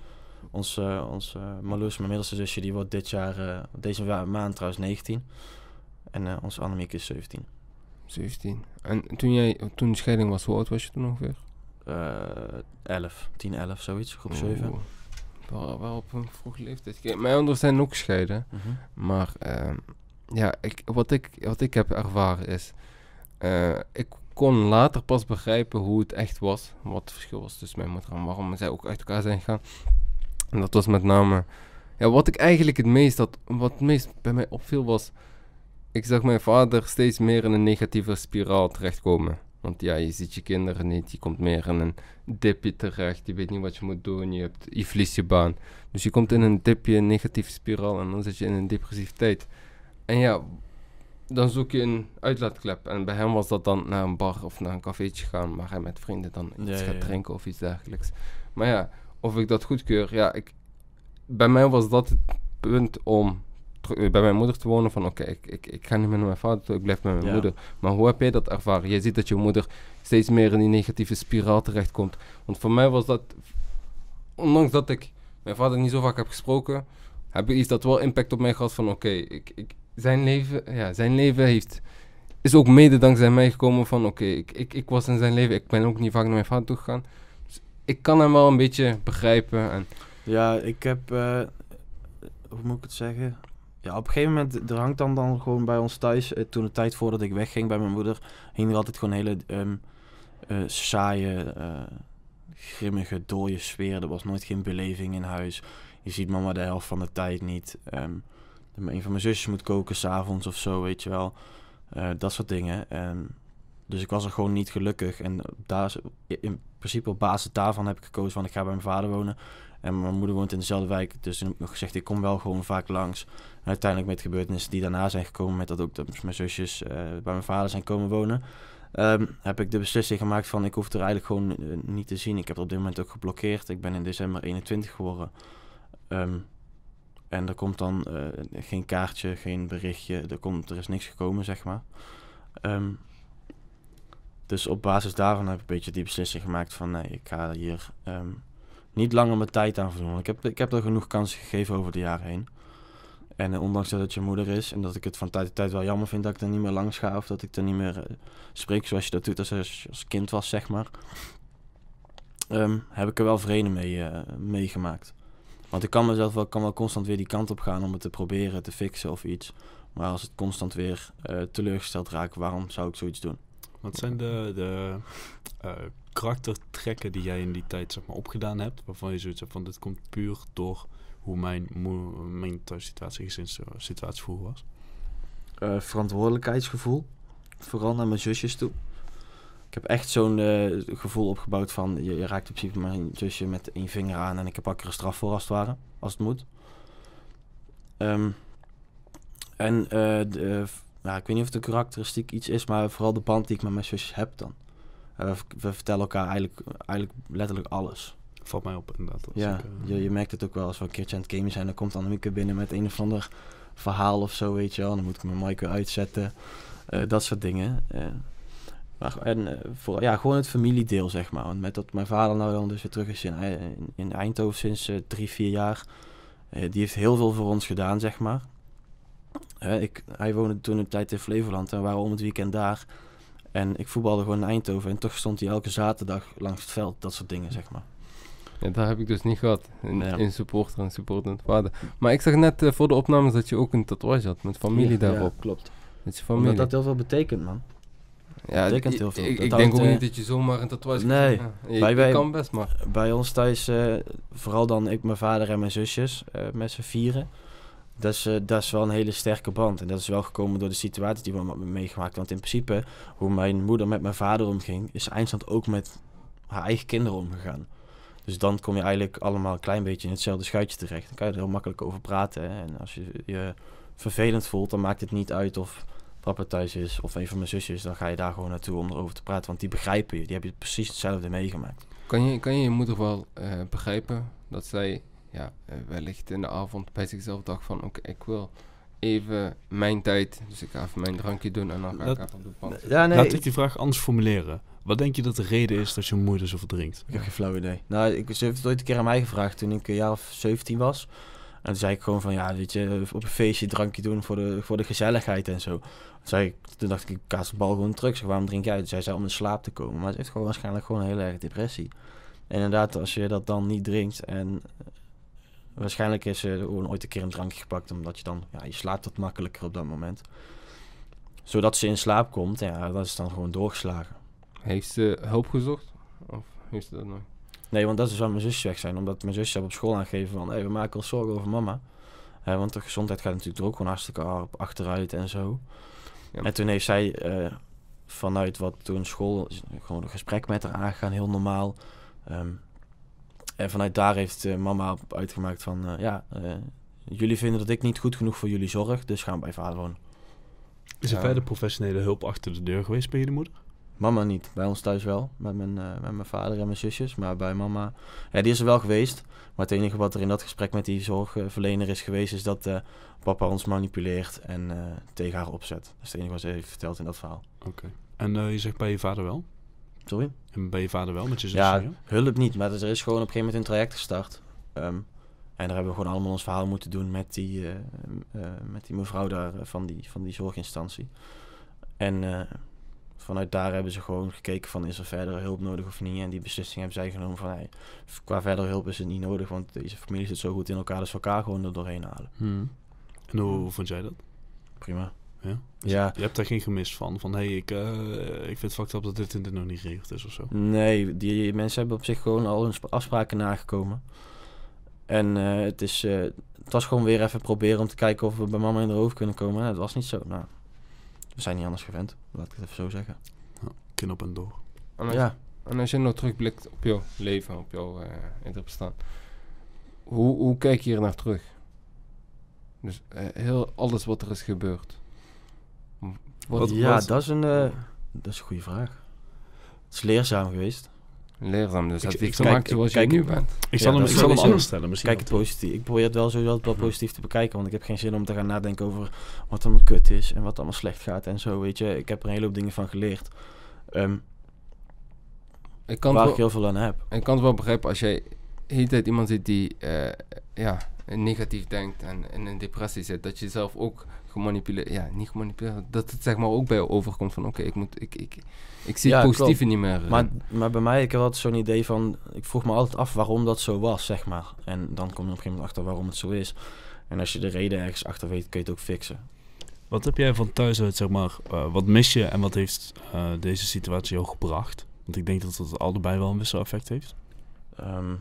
ons, eh ons eh, Marloes, mijn middelste zusje, die wordt dit jaar, eh, deze maand trouwens 19. En eh onze Annemiek is 17. 17. En toen jij, toen de scheiding was, hoe oud was je toen ongeveer? Eh 11, 10, 11, zoiets, groep 7. Oeh. Wel, wel op een vroege leeftijd. Mijn ouders zijn ook gescheiden. Mhm. Maar ehm, ja, ik, wat, ik, wat ik heb ervaren is... eh, ik kon later pas begrijpen hoe het echt was. Wat het verschil was tussen mijn moeder en waarom zij ook uit elkaar zijn gegaan. En dat was met name... Ja, wat ik eigenlijk het meest had... Wat het meest bij mij opviel was... Ik zag mijn vader steeds meer in een negatieve spiraal terechtkomen. Want ja, je ziet je kinderen niet. Je komt meer in een dipje terecht. Je weet niet wat je moet doen. Je, hebt, je verliest je baan. Dus je komt in een dipje, een negatieve spiraal. En dan zit je in een depressiviteit. En ja, dan zoek je een uitlaatklep. En bij hem was dat dan naar een bar of naar een cafeetje gaan. Waar hij met vrienden dan iets Ja, gaat ja. drinken of iets dergelijks. Maar ja, of ik dat goedkeur. Ja, ik, bij mij was dat het punt om ter- bij mijn moeder te wonen. Van oké, ik, ik, ik ga niet meer naar mijn vader toe. Ik blijf bij mijn Ja. moeder. Maar hoe heb jij dat ervaren? Je ziet dat je moeder steeds meer in die negatieve spiraal terechtkomt. Want voor mij was dat, ondanks dat ik mijn vader niet zo vaak heb gesproken, heb, heeft dat wel impact op mij gehad van oké, ik, ik, zijn, leven, ja, zijn leven heeft, is ook mede dankzij mij gekomen van oké, ik, ik, ik was in zijn leven, ik ben ook niet vaak naar mijn vader toe gegaan. Ik kan hem wel een beetje begrijpen. En, Ja, ik heb, eh, hoe moet ik het zeggen? Ja, op een gegeven moment, er hangt dan, dan gewoon bij ons thuis, eh, toen de tijd voordat ik wegging bij mijn moeder, hing er altijd gewoon hele ehm, eh, saaie, grimmige, dooie sfeer. Er was nooit geen beleving in huis. je ziet mama de helft van de tijd niet. Ehm, een van mijn zusjes moet koken s'avonds of zo, weet je wel. Dat soort dingen. Ehm, dus ik was er gewoon niet gelukkig. En daar, principe op basis daarvan heb ik gekozen van ik ga bij mijn vader wonen. En mijn moeder woont in dezelfde wijk. Dus toen heb ik nog gezegd, ik kom wel gewoon vaak langs. En uiteindelijk met gebeurtenissen die daarna zijn gekomen, met dat ook dat mijn zusjes eh, bij mijn vader zijn komen wonen, ehm, heb ik de beslissing gemaakt van ik hoef er eigenlijk gewoon eh, niet te zien. Ik heb het op dit moment ook geblokkeerd. Ik ben in december 21 geworden. Ehm, en er komt dan eh, geen kaartje, geen berichtje. Er, komt, er is niks gekomen, zeg maar. Ehm, dus op basis daarvan heb ik een beetje die beslissing gemaakt van nee, ik ga hier ehm, niet langer mijn tijd aan verdoen. Ik heb, ik heb er genoeg kansen gegeven over de jaren heen. En eh, ondanks dat het je moeder is en dat ik het van tijd tot tijd wel jammer vind dat ik er niet meer langs ga of dat ik er niet meer eh, spreek zoals je dat doet als als, als kind was, zeg maar. ehm, heb ik er wel vrede mee eh, meegemaakt. Want ik kan mezelf wel, kan wel constant weer die kant op gaan om het te proberen te fixen of iets. Maar als het constant weer teleurgesteld raakt, waarom zou ik zoiets doen? Wat zijn de, de eh, karaktertrekken die jij in die tijd zeg maar, opgedaan hebt, waarvan je zoiets hebt van dit komt puur door hoe mijn, mijn thuissituatie, gezinssituatie vroeger was? eh, verantwoordelijkheidsgevoel. Vooral naar mijn zusjes toe. Ik heb echt zo'n eh, gevoel opgebouwd van... Je, raakt in principe mijn zusje met één vinger aan... en ik heb er een straf voor als het ware. Als het moet. Ehm, en eh, de, eh, ja, ik weet niet of het een karakteristiek iets is... maar vooral de band die ik met mijn zusjes heb dan. We, we vertellen elkaar eigenlijk, eigenlijk letterlijk alles. Valt mij op inderdaad. Ja, ik, eh, je, je merkt het ook wel als we een keertje aan het gamen zijn. Dan komt Annemieke binnen met een of ander verhaal of zo, weet je wel. Dan moet ik mijn mic weer uitzetten. Eh, dat soort dingen. Eh, maar, en voor, ja, gewoon het familiedeel, zeg maar. Want met dat mijn vader nou dan dus weer terug is in, in, in Eindhoven sinds drie, vier jaar. die heeft heel veel voor ons gedaan, zeg maar. Hè, ik, hij woonde toen een tijd in Flevoland en we waren om het weekend daar. En ik voetbalde gewoon in Eindhoven. En toch stond hij elke zaterdag langs het veld. Dat soort dingen, zeg maar. Ja, daar heb ik dus niet gehad. In, Ja. in supporter en supportend vader. Maar ik zag net eh, voor de opnames dat je ook een tatoeage had met familie Ja, daarop. klopt. Met je Omdat familie. dat heel veel betekent, man. ja, betekent ik- heel veel. Ik, Dat denk ook eh, niet dat je zomaar een tatoeage Nee. kan ja, je wij- kan best, maar... Bij ons thuis, eh, vooral dan ik, mijn vader en mijn zusjes, met z'n vieren. Dat is, eh, dat is wel een hele sterke band. En dat is wel gekomen door de situatie die we hebben meegemaakt. Want in principe, hoe mijn moeder met mijn vader omging, is eindstand ook met haar eigen kinderen omgegaan. Dus dan kom je eigenlijk allemaal een klein beetje in hetzelfde schuitje terecht. Dan kan je er heel makkelijk over praten. En als je je vervelend voelt, dan maakt het niet uit of papa thuis is of een van mijn zusjes. Dan ga je daar gewoon naartoe om erover te praten. Want die begrijpen je. Die hebben precies hetzelfde meegemaakt. Kan je, kan je je moeder wel eh, begrijpen dat zij ja, eh, wellicht in de avond bij zichzelf dacht van... Oké, ik wil even mijn tijd, dus ik ga even mijn drankje doen en dan ga Dat- ik even op de bank. Ja, nee, Laat ik die vraag anders formuleren. Wat denk je dat de reden is dat je moeder zoveel drinkt? Ik heb geen flauw idee. Nou, ik, ze heeft het ooit een keer aan mij gevraagd toen ik een jaar of 17 was. En toen zei ik gewoon van, ja, weet je, op een feestje drankje doen voor de, voor de gezelligheid en zo. Toen, zei ik, toen dacht ik, ik kaas de bal gewoon terug. Zeg, waarom drink jij? Toen zei zij om in slaap te komen. Maar ze heeft gewoon waarschijnlijk gewoon een hele erg depressie. En inderdaad, als je dat dan niet drinkt en... eh, Waarschijnlijk is er gewoon ooit een keer een drankje gepakt, omdat je dan, ja, je slaapt wat makkelijker op dat moment. Zodat ze in slaap komt, ja, dat is dan gewoon doorgeslagen. Heeft ze hulp gezocht? Of heeft ze dat nog? Nee, want dat is waar mijn zusjes weg zijn. Omdat mijn zusjes op school aangegeven van... Hey, we maken ons zorgen over mama. Want de gezondheid gaat natuurlijk er ook gewoon hartstikke hard achteruit en zo. Ja. En toen heeft zij eh, vanuit wat toen school... gewoon een gesprek met haar aangegaan, heel normaal. Ehm, en vanuit daar heeft eh, mama op- uitgemaakt van... eh, ja, eh, jullie vinden dat ik niet goed genoeg voor jullie zorg... dus gaan bij vader wonen. Is er verder professionele hulp achter de deur geweest bij je moeder? Mama niet. Bij ons thuis wel. Met mijn, met mijn vader en mijn zusjes. Maar bij mama... Ja, die is er wel geweest. Maar het enige wat er in dat gesprek met die zorgverlener is geweest... is dat papa ons manipuleert en tegen haar opzet. Dat is het enige wat ze heeft verteld in dat verhaal. Oké. En je zegt bij je vader wel? Sorry? En bij je vader wel met je zus? Ja, hulp niet. Maar er is gewoon op een gegeven moment een traject gestart. Ehm, en daar hebben we gewoon allemaal ons verhaal moeten doen... met die, eh, eh, met die mevrouw daar eh, van, die, van die zorginstantie. En... Vanuit daar hebben ze gewoon gekeken van is er verder hulp nodig of niet. En die beslissing hebben zij genomen van hey, qua verder hulp is het niet nodig. Want deze familie zit zo goed in elkaar, dus we elkaar gewoon er doorheen halen. Hmm. En hoe, hoe vond jij dat? Prima. Ja? Dus Ja. Je hebt daar geen gemis van? Van, hé, hey, ik, eh, ik vind het fucked up dat dit en dit nog niet geregeld is of zo? Nee, die mensen hebben op zich gewoon al hun sp- afspraken nagekomen. En eh, het, is, eh, het was gewoon weer even proberen om te kijken of we bij mama in de hoofd kunnen komen. Dat was niet zo. Nou, we zijn niet anders gewend, laat ik het even zo zeggen. Kin op en door. En als, Ja, en als je nou terugblikt op jouw leven, op jouw eh in bestaan, hoe, hoe kijk je hier naar terug? Dus eh, heel alles wat er is gebeurd. Wat, Wat ja was dat, is een, eh, dat is een goede vraag. Het is leerzaam geweest. leerzaam, dus Ik- je ik- gemaakt kijk- zoals kijk- je nu bent. Ik Ja, zal hem, dat ik zal hem sowieso. anders stellen. Misschien Kijk het wel. positief. Ik probeer het wel sowieso altijd wel Mhm. positief te bekijken. Want ik heb geen zin om te gaan nadenken over wat allemaal kut is. En wat allemaal slecht gaat en zo, weet je. Ik heb er een hele hoop dingen van geleerd. Ehm, Ik kan, waar het ik wel, heel veel aan heb. ik kan het wel begrijpen als jij de hele tijd iemand ziet die eh, ja, negatief denkt en in een depressie zit, dat je zelf ook gemanipuleerd, ja, niet gemanipuleerd, dat het zeg maar ook bij je overkomt van oké, ik moet, ik, ik, ik zie Ja, het positieve niet meer. eh. Maar, maar bij mij, ik heb altijd zo'n idee van... Ik vroeg me altijd af waarom dat zo was, zeg maar. En dan kom je op een gegeven moment achter waarom het zo is. En als je de reden ergens achter weet, kun je het ook fixen. Wat heb jij van thuis uit, zeg maar, eh, wat mis je en wat heeft eh, deze situatie jou gebracht? Want ik denk dat het allebei wel een wisseleffect heeft. Ehm,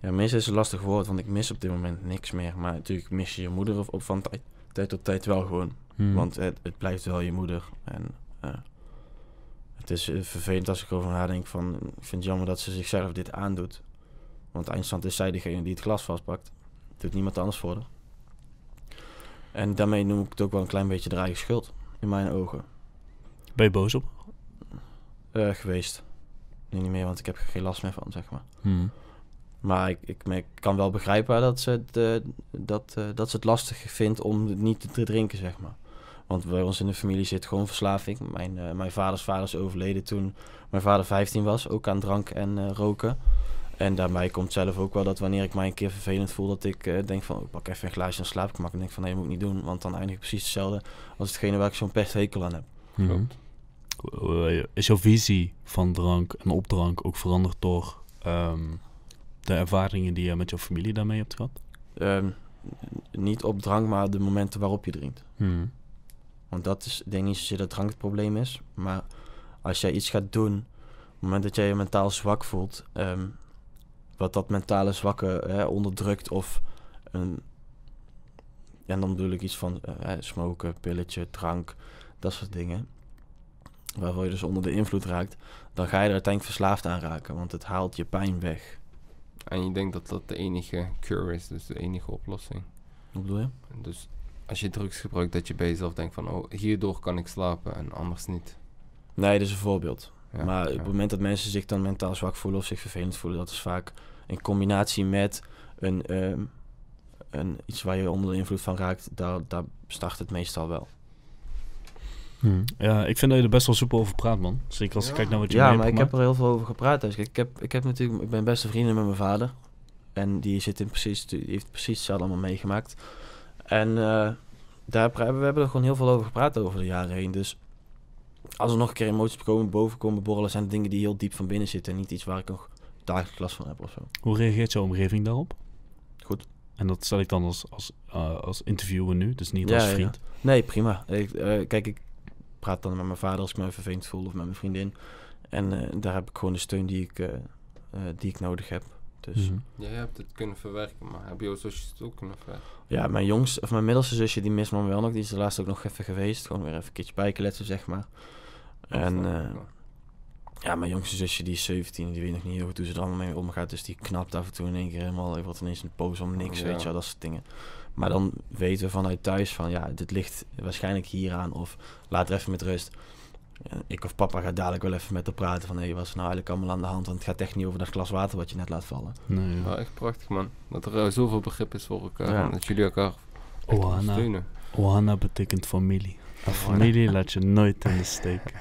ja, missen is een lastig woord, want ik mis op dit moment niks meer. Maar natuurlijk mis je je moeder op, op van tijd, tijd tot tijd wel gewoon. Hmm. Want het, het blijft wel je moeder. En eh, het is eh, vervelend als ik erover nadenk van... Ik vind het jammer dat ze zichzelf dit aandoet. Want eindstand is zij degene die het glas vastpakt. Doet niemand anders voor haar. En daarmee noem ik het ook wel een klein beetje de eigen schuld. In mijn ogen. Ben je boos op? Eh, geweest. Nu niet meer, want ik heb er geen last meer van, zeg maar. Hmm. Maar ik, ik, ik kan wel begrijpen dat ze, het, eh, dat, eh, dat ze het lastig vindt om het niet te drinken, zeg maar. Want bij ons in de familie zit gewoon verslaving. Mijn, eh, mijn vaders vader is overleden toen mijn vader 15 was, ook aan drank en eh, roken. En daarbij komt zelf ook wel dat wanneer ik mij een keer vervelend voel, dat ik eh, denk van, oh, ik pak even een glaasje en slaap ik makkelijk. En denk van, nee, dat moet ik niet doen, want dan eindig ik precies hetzelfde als hetgene waar ik zo'n pesthekel aan heb. Hmm. Is jouw visie van drank en op drank ook veranderd door ehm, de ervaringen die je met jouw familie daarmee hebt gehad? Ehm, niet op drank, maar de momenten waarop je drinkt. Hmm. Want dat is, ik denk niet zozeer dat drank het probleem is. Maar als jij iets gaat doen, op het moment dat jij je mentaal zwak voelt, ehm, wat dat mentale zwakke hè, onderdrukt of een. En dan bedoel ik iets van eh, smoken, pilletje, drank, dat soort dingen. Waarvoor je dus onder de invloed raakt, dan ga je er uiteindelijk verslaafd aan raken, want het haalt je pijn weg. En je denkt dat dat de enige cure is, dus de enige oplossing. Wat bedoel je? Dus als je drugs gebruikt, dat je bij jezelf denkt van, oh, hierdoor kan ik slapen en anders niet. Nee, dat is een voorbeeld. Ja, maar op het moment dat mensen zich dan mentaal zwak voelen of zich vervelend voelen, dat is vaak in combinatie met een, ehm, een iets waar je onder de invloed van raakt, daar, daar start het meestal wel. Hmm. Ja, ik vind dat je er best wel super over praat, man. Zeker als ik Ja. kijk naar wat je Ja, mee maar ik heb er heel veel over gepraat. Dus ik heb, ik heb natuurlijk, ik ben beste vrienden met mijn vader. En die zit in precies, die heeft precies hetzelfde allemaal meegemaakt. En eh, daar hebben we hebben er gewoon heel veel over gepraat over de jaren heen. Dus als er nog een keer emoties komen, boven komen borrelen, zijn het dingen die heel diep van binnen zitten. En niet iets waar ik nog dagelijks last van heb of zo. Hoe reageert jouw omgeving daarop? Goed. En dat stel ik dan als, als, eh, als interviewer nu, dus niet Ja, als ja, vriend. Nee, prima. Ik, eh, kijk, ik praat dan met mijn vader als ik me vervelend voel of met mijn vriendin. En eh, daar heb ik gewoon de steun die ik, eh, eh, die ik nodig heb. Dus Mhm. Jij hebt het kunnen verwerken, maar heb jouw zusjes het ook kunnen verwerken? ja, mijn jongs, of mijn middelste zusje, die mist me wel nog. Die is de laatste ook nog even geweest. Gewoon weer even een keertje bijkletsen, zeg maar. En ja, mijn jongste zusje, die is 17. Die weet nog niet heel goed hoe ze er allemaal mee omgaat. Dus die knapt af en toe in één keer helemaal. Ik wordt ineens een poos om niks, Ja. weet je wel, dat soort dingen. Maar dan weten we vanuit thuis van, ja, dit ligt waarschijnlijk hieraan. Of laat er even met rust. Ja, Ik of papa gaat dadelijk wel even met haar praten van... hé, hey, wat is nou eigenlijk allemaal aan de hand? Want het gaat echt niet over dat glas water wat je net laat vallen. Nee, ja. ja, echt prachtig man. Dat er eh, zoveel begrip is voor elkaar. Ja. en Dat jullie elkaar Ohana. ondersteunen. Ohana betekent familie. Een familie laat je nooit in de steek.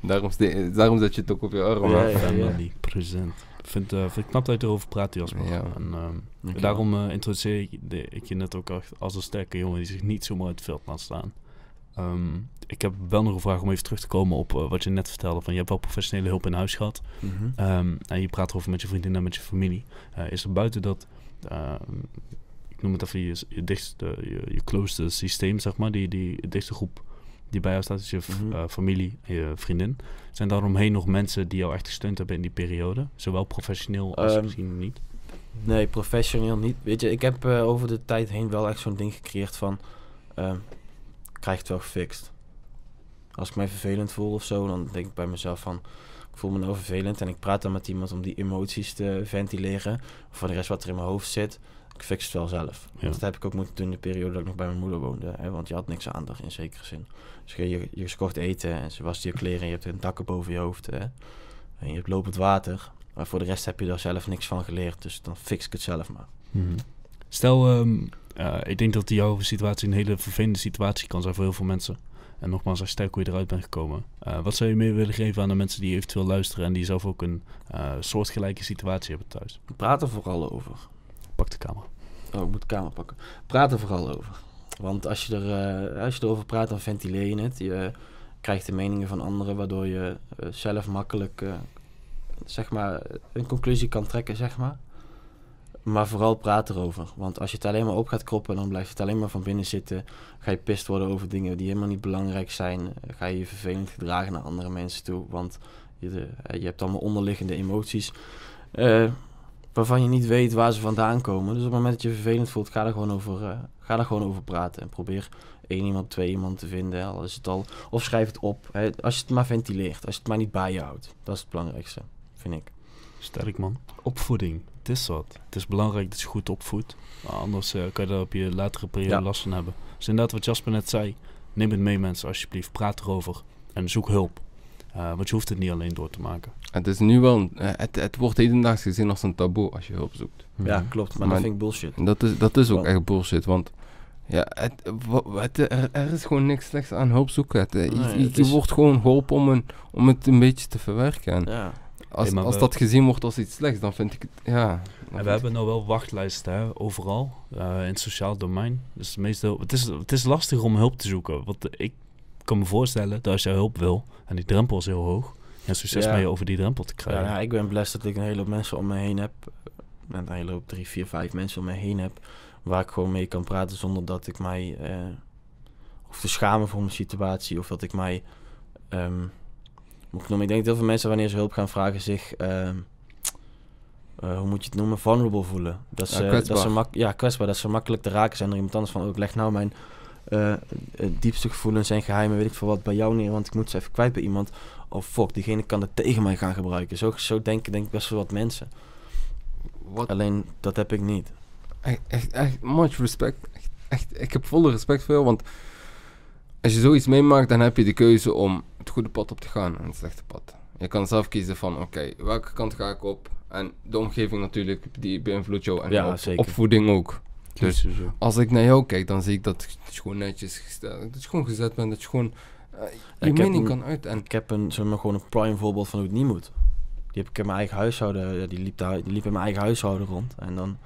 Daarom, daarom zet je het ook op je arm. Ja, ja. Family, present. Ik vind, eh, vind ik knap dat je erover praat, Jasper. Ja. En, ehm, daarom eh, introduceer ik, de- ik je net ook echt als een sterke jongen die zich niet zomaar uit het veld laat staan. Ehm, ik heb wel nog een vraag om even terug te komen op eh, wat je net vertelde. Van je hebt wel professionele hulp in huis gehad. Mhm. Ehm, en je praat erover met je vriendin en met je familie. Eh, is er buiten dat, ehm, ik noem het even je, je dichtste, je, je closeste systeem, zeg maar, die, die dichtste groep die bij jou staat, is je Mhm. eh, familie je vriendin. Zijn daaromheen nog mensen die jou echt gesteund hebben in die periode? Zowel professioneel als Ehm, misschien niet? Nee, professioneel niet. Weet je, ik heb eh, over de tijd heen wel echt zo'n ding gecreëerd van... ehm, krijg het wel gefixt. Als ik mij vervelend voel of zo, dan denk ik bij mezelf van... Ik voel me nou vervelend en ik praat dan met iemand om die emoties te ventileren. Voor de rest wat er in mijn hoofd zit, ik fix het wel zelf. Ja. Dat heb ik ook moeten doen in de periode dat ik nog bij mijn moeder woonde. Hè, want je had niks aan in zekere zin. Dus je, je, je kocht eten en ze waste je kleren en je hebt een dak boven je hoofd. Hè, en je hebt lopend water. Maar voor de rest heb je daar zelf niks van geleerd. Dus dan fix ik het zelf maar. Mhm. Stel, ehm, eh, ik denk dat jouw situatie een hele vervelende situatie kan zijn voor heel veel mensen. En nogmaals, als sterk hoe je eruit bent gekomen. Eh, wat zou je mee willen geven aan de mensen die eventueel luisteren en die zelf ook een eh, soortgelijke situatie hebben thuis? Praat er vooral over. Pak de camera. Oh, ik moet de kamer pakken. Praat er vooral over. Want als je, er, eh, als je erover praat, dan ventileer je het. Je krijgt de meningen van anderen, waardoor je eh, zelf makkelijk eh, zeg maar, een conclusie kan trekken, zeg maar. Maar vooral praat erover. Want als je het alleen maar op gaat kroppen, dan blijft het alleen maar van binnen zitten. Ga je pist worden over dingen die helemaal niet belangrijk zijn. Eh, Ga je je vervelend gedragen naar andere mensen toe. Want je, eh, je hebt allemaal onderliggende emoties. eh, waarvan je niet weet waar ze vandaan komen. Dus op het moment dat je vervelend voelt, ga er gewoon over, eh, ga er gewoon over praten. En probeer één iemand, twee iemand te vinden. Al is het al, of schrijf het op. Hè, als je het maar ventileert. Als je het maar niet bij je houdt. Dat is het belangrijkste, vind ik. Sterk man. Opvoeding. Het is wat. Het is belangrijk dat je goed opvoedt. Anders eh, kan je daar op je latere periode Ja. last van hebben. Dus inderdaad wat Jasper net zei. Neem het mee mensen alsjeblieft. Praat erover. En zoek hulp. Eh, want je hoeft het niet alleen door te maken. Het is nu wel, eh, het, het wordt hedendaags gezien als een taboe als je hulp zoekt. Ja, klopt. Maar, Maar- dat vind ik bullshit. Dat is, dat is ook echt bullshit, want ja, het, het, er, er is gewoon niks slechts aan hulp zoeken. Het, eh, je- Nee, je, het je is- wordt gewoon geholpen om, een, om het een beetje te verwerken. En Ja. als, Hey, als we- dat gezien wordt als iets slechts, dan vind ik het, ja... En vind we hebben nou wel wachtlijsten hè, overal eh, in het sociaal domein. Dus meestal, het, is, het is lastig om hulp te zoeken. Want ik kan me voorstellen dat als je hulp wil en die drempel is heel hoog, ja, succes Ja. mee over die drempel te Ja, krijgen. nou, ik ben blessed dat ik een hele hoop mensen om me heen heb. Met een hele hoop, drie, vier, vijf mensen om me heen heb. Waar ik gewoon mee kan praten zonder dat ik mij eh hoef te schamen voor mijn situatie. Of dat ik mij. ehm, moet ik, noemen? ik denk dat heel veel mensen wanneer ze hulp gaan vragen zich. ehm, eh, hoe moet je het noemen? Vulnerable voelen. Dat Ja, ze, dat kwetsbaar. ze mak ja, kwetsbaar. Dat ze makkelijk te raken zijn door iemand anders van. Oh, ik leg nou mijn eh, diepste gevoelens en geheimen, weet ik veel wat, bij jou neer. Want ik moet ze even kwijt bij iemand. Oh fuck, diegene kan het tegen mij gaan gebruiken. Zo, zo denken denk ik best wel wat mensen. Alleen dat heb ik niet. echt, echt, echt much respect. Echt, echt, ik heb volle respect voor jou, want als je zoiets meemaakt, dan heb je de keuze om het goede pad op te gaan en het slechte pad. Je kan zelf kiezen van, oké, welke kant ga ik op? En de omgeving natuurlijk, die beïnvloedt jou. En Ja, op- zeker. opvoeding ook. Dus als ik naar jou kijk, dan zie ik dat je gewoon netjes gesteld, dat je gewoon gezet bent, dat je gewoon eh, je Ik heb mening een- kan uit. En Ik heb een, zeg maar, gewoon een prime voorbeeld van hoe het niet moet. Die heb ik in mijn eigen huishouden, ja, die liep, daar, die liep in mijn eigen huishouden rond. En dan,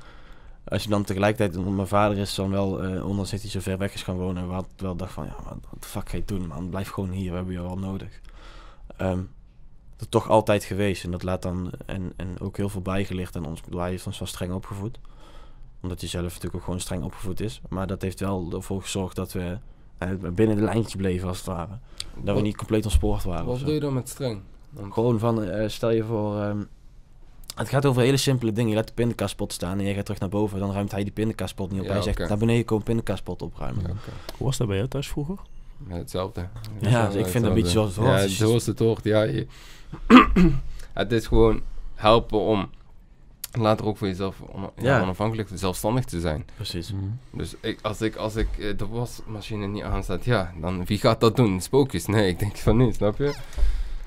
als je dan tegelijkertijd, want mijn vader is dan wel, eh ondanks dat hij zo ver weg is gaan wonen, we hadden wel dacht van, ja, wat de fuck ga je doen man, blijf gewoon hier, we hebben je wel nodig. Ehm, dat is toch altijd geweest en dat laat dan, en, en ook heel veel bijgelicht aan ons. Hij heeft ons wel streng opgevoed. Omdat hij zelf natuurlijk ook gewoon streng opgevoed is. Maar dat heeft wel ervoor gezorgd dat we eh, binnen de lijntje bleven als het ware. Dat we niet compleet ontspoord waren. wat doe je dan met streng? Want- Gewoon van, eh, stel je voor, ehm, het gaat over hele simpele dingen. Je laat de pindakaaspot staan en jij gaat terug naar boven. Dan ruimt hij die pindakaaspot niet op. Ja, hij zegt, oké. naar beneden komen pindakaaspot opruimen. Ja, oké. Hoe was dat bij jou thuis vroeger? Ja, hetzelfde. Ja, dus ik vind dat een beetje zoals het hoort. Ja, je- zoals het hoort. Ja, je- het is gewoon helpen om later ook voor jezelf on- ja, Ja. onafhankelijk, zelfstandig te zijn. Precies. Dus ik, als ik, als ik eh, de wasmachine niet aanzet, ja, dan wie gaat dat doen? Spookjes? Nee, ik denk van niet, snap je?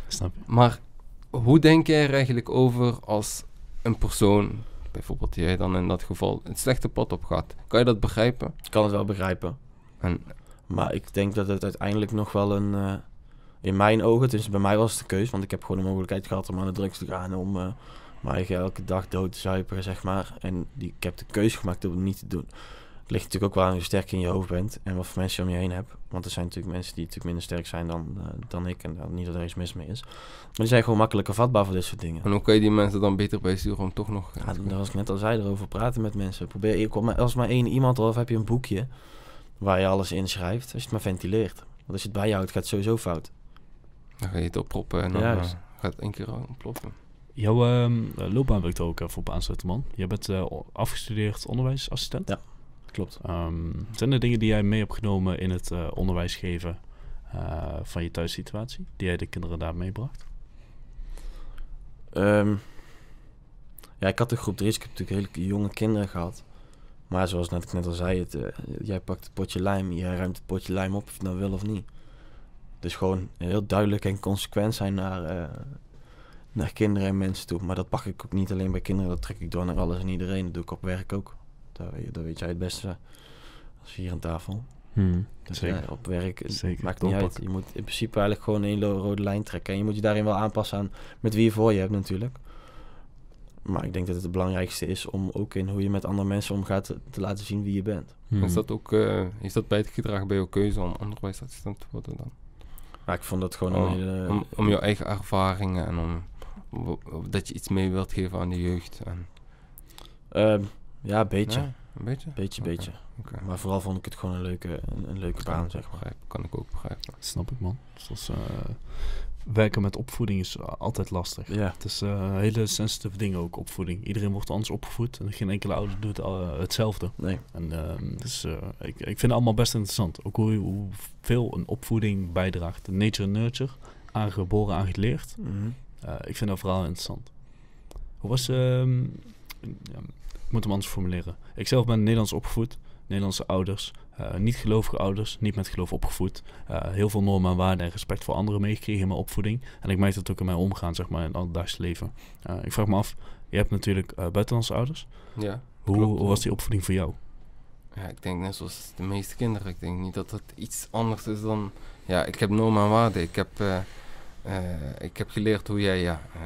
Snap je? Maar hoe denk jij er eigenlijk over als een persoon, bijvoorbeeld jij dan in dat geval, het slechte pad op gaat? Kan je dat begrijpen? Ik kan het wel begrijpen. En Maar ik denk dat het uiteindelijk nog wel een... eh, in mijn ogen, dus bij mij was het de keus. Want ik heb gewoon de mogelijkheid gehad om aan de drugs te gaan. Om eh mijn eigen elke dag dood zuipen, zeg maar. En die, ik heb de keuze gemaakt om het niet te doen. Het ligt natuurlijk ook wel aan hoe sterk je in je hoofd bent. En wat voor mensen je om je heen hebt. Want er zijn natuurlijk mensen die natuurlijk minder sterk zijn dan, eh, dan ik. En dan niet dat er iets mis mee is. Maar die zijn gewoon makkelijker vatbaar voor dit soort dingen. En hoe kan je die mensen dan beter bijsturen om toch nog... Ja, daar was ik net al zei, erover praten met mensen. Probeer, je komt maar, als maar één iemand of heb je een boekje waar je alles inschrijft. Als je het maar ventileert. Want als je het bijhoudt, gaat het sowieso fout. Dan ga je het opproppen en dan eh, gaat het één keer ontploffen. Jouw ehm, loopbaan wil ik er ook even op aansluiten, man. Jij bent eh, afgestudeerd onderwijsassistent. Ja. Klopt. Ehm, zijn er dingen die jij mee hebt genomen in het eh, onderwijs geven eh, van je thuissituatie? Die jij de kinderen daar meebracht? Ehm, ja, ik had de groep 3, dus ik heb natuurlijk hele jonge kinderen gehad. Maar zoals net, ik net al zei, het, eh, jij pakt het potje lijm, jij ruimt het potje lijm op of je nou wil of niet. Dus gewoon heel duidelijk en consequent zijn naar, eh, naar kinderen en mensen toe. Maar dat pak ik ook niet alleen bij kinderen, dat trek ik door naar alles en iedereen. Dat doe ik op werk ook. Dat, weet- dat weet jij het beste als hier aan tafel. Dus Zeker. ja, op werk het Zeker, maakt niet uit. Je moet in principe eigenlijk gewoon één lo- rode lijn trekken. En je moet je daarin wel aanpassen aan met wie je voor je hebt natuurlijk. Maar ik denk dat het het belangrijkste is om ook in hoe je met andere mensen omgaat te, te laten zien wie je bent. Hmm. Is dat ook eh, is dat bijgedragen bij jouw keuze om onderwijsassistent te worden dan? Maar ik vond dat gewoon Oh, een hele... om, om jouw eigen ervaringen en om, om- dat je iets mee wilt geven aan de jeugd. En, Ehm, ja, een beetje. Ja, een beetje? Beetje, beetje. oké. Maar vooral vond ik het gewoon een leuke, een, een leuke baan, zeg maar. begrijpen, Kan ik ook begrijpen. Snap ik, man. Zoals, eh, werken met opvoeding is altijd lastig. Ja, Het is eh, hele sensitieve dingen ook, opvoeding. Iedereen wordt anders opgevoed en geen enkele ouder doet eh, hetzelfde. nee. En ehm, dus, eh, ik, ik vind het allemaal best interessant. Ook hoe, hoeveel een opvoeding bijdraagt. Nature and nurture, aangeboren, aangeleerd. Mhm. Eh, ik vind dat vooral interessant. Hoe was... ehm, ja, ik moet hem anders formuleren. Ik zelf ben Nederlands opgevoed. Nederlandse ouders. eh, niet gelovige ouders. Niet met geloof opgevoed. Eh, heel veel normen en waarden en respect voor anderen meegekregen in mijn opvoeding. En ik merk dat ook in mijn omgaan, zeg maar, in het alledaagse leven. Ik vraag me af, je hebt natuurlijk buitenlandse ouders. Ja, Hoe, Klopt, hoe was die opvoeding voor jou? ja, ik denk net zoals de meeste kinderen. Ik denk niet dat dat iets anders is dan... Ja, ik heb normen en waarden. Ik heb, eh, ik heb geleerd hoe jij ja, eh,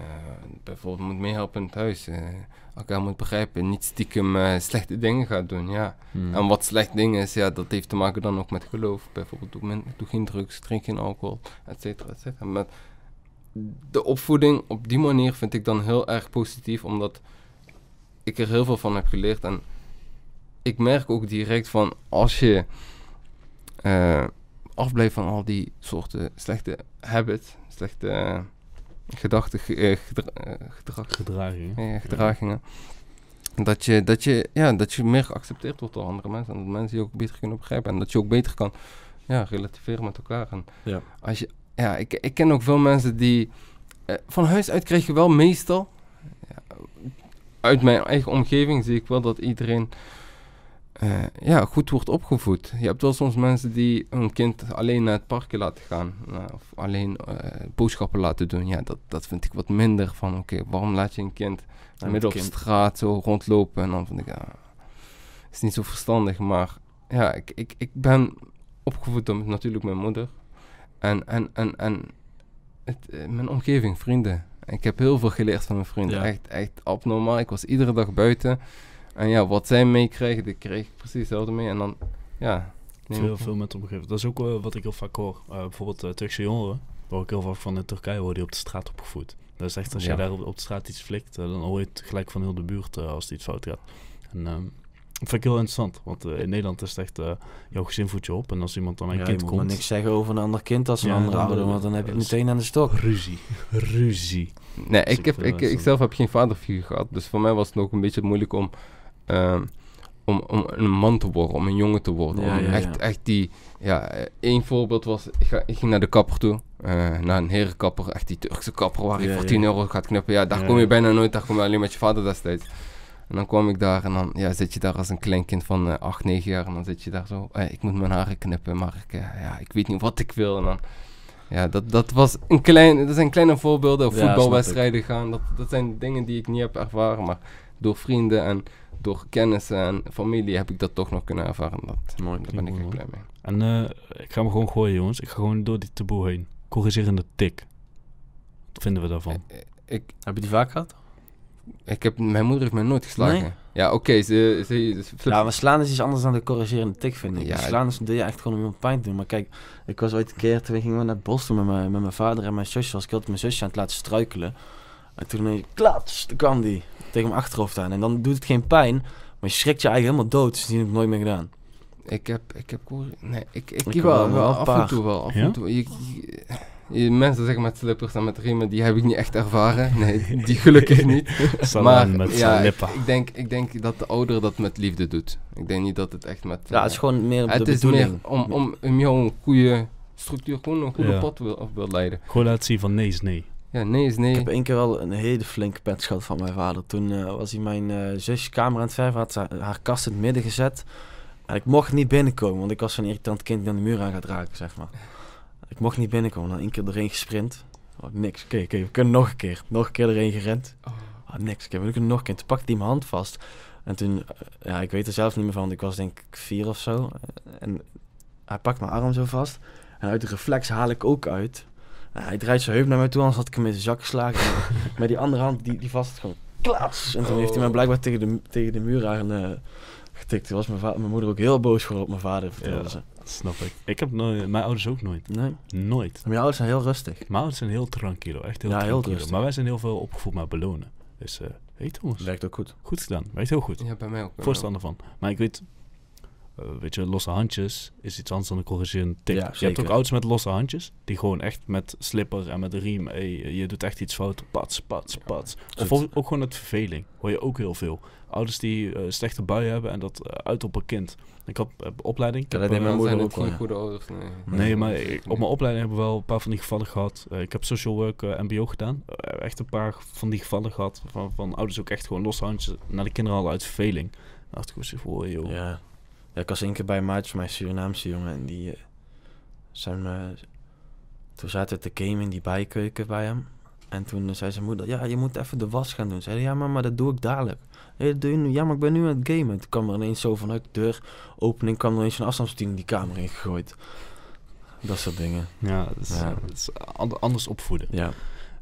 bijvoorbeeld moet meehelpen in het huis. eh, elkaar moet begrijpen. Niet stiekem slechte dingen gaat doen, ja. Hmm. En wat slecht ding is, ja, dat heeft te maken dan ook met geloof. Bijvoorbeeld, doe, men, doe geen drugs, drink geen alcohol, et cetera, et cetera. Maar de opvoeding op die manier vind ik dan heel erg positief, omdat ik er heel veel van heb geleerd. En ik merk ook direct van, als je afblijft van al die soorten slechte habits, slechte eh, gedachten, ge- eh, gedra- eh, gedrag, Gedragingen. ja, gedragingen. Dat je, dat, je, ja, dat je meer geaccepteerd wordt door andere mensen. En dat mensen je ook beter kunnen begrijpen. En dat je ook beter kan ja, relativeren met elkaar. En Ja. als je, ja, ik, ik ken ook veel mensen die... eh, van huis uit krijg je wel meestal... Ja, uit mijn eigen omgeving zie ik wel dat iedereen... eh, ja, goed wordt opgevoed. Je hebt wel soms mensen die hun kind alleen naar het parkje laten gaan. nou, of alleen eh, boodschappen laten doen. Ja, dat, dat vind ik wat minder van... Oké, waarom laat je een kind midden op straat zo rondlopen. En dan vind ik, ja, is niet zo verstandig. Maar ja, ik, ik, ik ben opgevoed door natuurlijk mijn moeder. En, en, en, en het, eh, mijn omgeving, vrienden. Ik heb heel veel geleerd van mijn vrienden. Ja. Echt, echt abnormaal. Ik was iedere dag buiten. En ja, wat zij meekregen, dat kreeg ik precies hetzelfde mee. En dan, ja... neem Veel, met omgeven. Dat is ook eh, wat ik heel vaak hoor. Eh, bijvoorbeeld uh, Turkse jongeren, waar ik heel vaak van in Turkije hoor, die op de straat opgevoed. Dat is echt, als Ja. je daar op, op de straat iets flikt, dan hoor je het gelijk van heel de buurt als het iets fout gaat. En ehm, dat vind ik heel interessant, want eh, in Nederland is het echt, eh, jouw gezin voedt je op. En als iemand dan mijn Ja, kind je moet komt... niks zeggen over een ander kind als een Ja, andere ouder, want dan heb je het meteen aan de stok. Ruzie. Ruzie. Nee, ik, heb, ik, ik zelf heb geen vaderfiguur gehad. Dus voor mij was het ook een beetje moeilijk om, ehm, om, om een man te worden, om een jongen te worden. Ja, om ja, echt, ja. echt die... Ja, eh, één voorbeeld was... Ik, ga, ik ging naar de kapper toe. eh, naar een herenkapper. Echt die Turkse kapper waar je Ja, voor ja. 10 euro gaat knippen. Ja, daar kom je bijna nooit. Daar kom je alleen met je vader destijds. En dan kwam ik daar en dan ja, zit je daar als een kleinkind van eh 8, 9 jaar. En dan zit je daar zo... eh, ik moet mijn haren knippen, maar ik, eh, ja, ik weet niet wat ik wil. En dan... Ja, dat, dat was een klein... Dat zijn kleine voorbeelden. Ik. voetbalwedstrijden gaan. Dat, dat zijn dingen die ik niet heb ervaren. Maar door vrienden en door kennissen en familie heb ik dat toch nog kunnen ervaren. Dat, Mooi. daar ben ik mooi, echt blij mee. En eh, ik ga me gewoon gooien, jongens. Ik ga gewoon door die taboe heen. Corrigerende tik. Wat vinden we daarvan? Eh, Ik, Heb je die vaak gehad? ik heb, mijn moeder heeft mij nooit geslagen. Nee? Ja, oké. ze, ze, ze- Ja, maar slaan is iets anders dan de corrigerende tik, vind ik. Ja, slaan is, doe je echt gewoon om iemand pijn te doen. Maar kijk, ik was ooit een keer, toen gingen we naar het bos toe met mijn, met mijn vader en mijn zusje. Was ik altijd mijn zusje aan het laten struikelen. En toen ineens, klats, toen kwam die tegen mijn achterhoofd aan. En dan doet het geen pijn, maar je schrikt je eigenlijk helemaal dood. Dus die heb ik nooit meer gedaan. Ik heb, ik heb, nee, ik, ik, Ik wel, wel, af en toe wel, af Ja? en toe. Je- je- Je- Mensen zeggen met slippers en met riemen, die heb ik niet echt ervaren. Nee, die gelukkig niet. Salam met ja, ik, denk, ik denk dat de ouder dat met liefde doet. Ik denk niet dat het echt met... Ja, het is gewoon meer het de is meer om, om, om jou een goede structuur, gewoon een goede Ja. pad wil, af wil leiden. Gewoon laten zien van nee is nee. Ja, nee is nee. Ik heb één keer wel een hele flinke pet gehad van mijn vader. Toen eh, was hij mijn eh zusje kamer aan het verven, had haar kast in het midden gezet. En ik mocht niet binnenkomen, want ik was zo'n irritant kind die aan de muur aan gaat raken, zeg maar. Ik mocht niet binnenkomen, dan één keer erheen gesprint. Oh, niks, oké, oké, we kunnen nog een keer. Nog een keer erheen gerend. Oh, niks, oké, we kunnen nog een keer. Toen pakte hij mijn hand vast. En toen, eh, ja, ik weet er zelf niet meer van, want ik was denk ik vier of zo. En hij pakt mijn arm zo vast. En uit de reflex haal ik ook uit. En hij draait zijn heup naar mij toe, anders had ik hem in zijn zak geslagen. En met die andere hand, die, die vast het gewoon klats. En toen heeft hij mij Oh. blijkbaar tegen de, tegen de muur aan eh, getikt. Toen was mijn, mijn moeder ook heel boos geworden op mijn vader, vertelde Ja. ze. Dat snap ik. Ik heb nooit, mijn ouders ook nooit. Nee, Nooit. maar mijn ouders zijn heel rustig. Mijn ouders zijn heel tranquilo, echt heel Ja, heel rustig. Maar wij zijn heel veel opgevoed met belonen. Dus, eh hey Thomas, Werkt ook goed. goed gedaan. Werkt heel goed. Ja, bij mij ook. bij mij Voorstander van. Maar ik weet, eh, weet je, losse handjes is iets anders dan een corrigerende tik. Ja, je hebt ook ouders met losse handjes, die gewoon echt met slipper en met de riem, hey, je doet echt iets fout, pats, pats, pats. Of ook, ook gewoon uit verveling, hoor je ook heel veel. Ouders die eh, slechte buien hebben en dat eh, uit op een kind. Ik had eh, opleiding. ik Ja, heb, dat deed eh, mijn moeder ook het wel, goede ouders, nee. Nee, maar ik- op mijn opleiding hebben we wel een paar van die gevallen gehad. Eh, ik heb social work eh, MBO gedaan. Eh, echt een paar van die gevallen gehad. Van, van ouders ook echt gewoon losse handjes naar de kinderen al uit verveling. Dan dacht ik, joh. Ja. Ja, ik was één keer bij een maatje van mijn Surinaamse jongen en die eh, zijn... toen zaten we te gamen in die bijkeuken bij hem. En toen eh, zei zijn moeder, ja, je moet even de was gaan doen. Zei ja, mama, dat doe ik dadelijk. "Nee, dat doe je nu. Ja, maar ik ben nu aan het gamen. Toen kwam er ineens zo vanuit de deur opening, kwam er ineens een afstandsbediening die kamer in gegooid. Dat soort dingen. Ja, dat is, Ja. dat is an- anders opvoeden. Ja,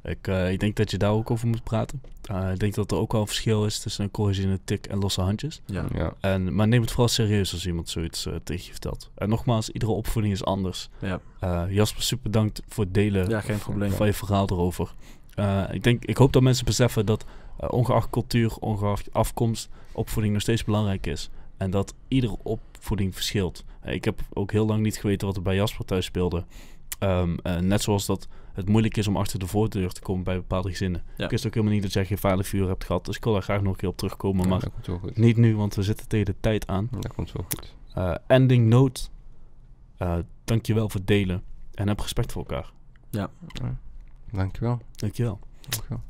Ik, eh, ik denk dat je daar ook over moet praten. Eh, ik denk dat er ook wel een verschil is tussen een corrigerende tik en losse handjes. ja. Ja. En, maar neem het vooral serieus als iemand zoiets eh, tegen je vertelt. En nogmaals, iedere opvoeding is anders. Ja, Eh, Jasper, super bedankt voor het delen ja geen probleem. van je verhaal erover. Eh, ik, denk, ik hoop dat mensen beseffen dat ongeacht cultuur, ongeacht afkomst, opvoeding nog steeds belangrijk is. En dat iedere opvoeding verschilt. Ik heb ook heel lang niet geweten wat er bij Jasper thuis speelde. Ehm, eh, net zoals dat het moeilijk is om achter de voordeur te komen bij bepaalde gezinnen. Ja. Ik wist ook helemaal niet dat jij geen veilig vuur hebt gehad. Dus ik wil daar graag nog een keer op terugkomen. Ja, maar dat komt wel goed. niet nu, want we zitten tegen de tijd aan. Dat komt wel goed. Eh, ending note. Eh dankjewel voor het delen. En heb respect voor elkaar. Dankjewel. Dankjewel. Dankjewel.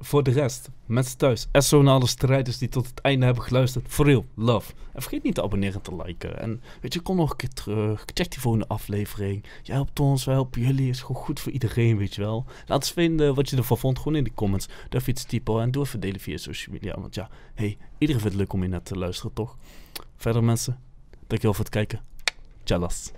Voor de rest, mensen thuis, en alle strijders die tot het einde hebben geluisterd. For real, love. En vergeet niet te abonneren en te liken. En weet je, kom nog een keer terug. Check die volgende aflevering. Jij helpt ons, wij helpen jullie. is gewoon goed voor iedereen, weet je wel. Laat eens vinden wat je ervan vond, gewoon in de comments. Durf iets typen en doe even delen via social media. Want ja, hey, iedereen vindt het leuk om je net te luisteren, toch? Verder mensen, dankjewel voor het kijken. Tjallas.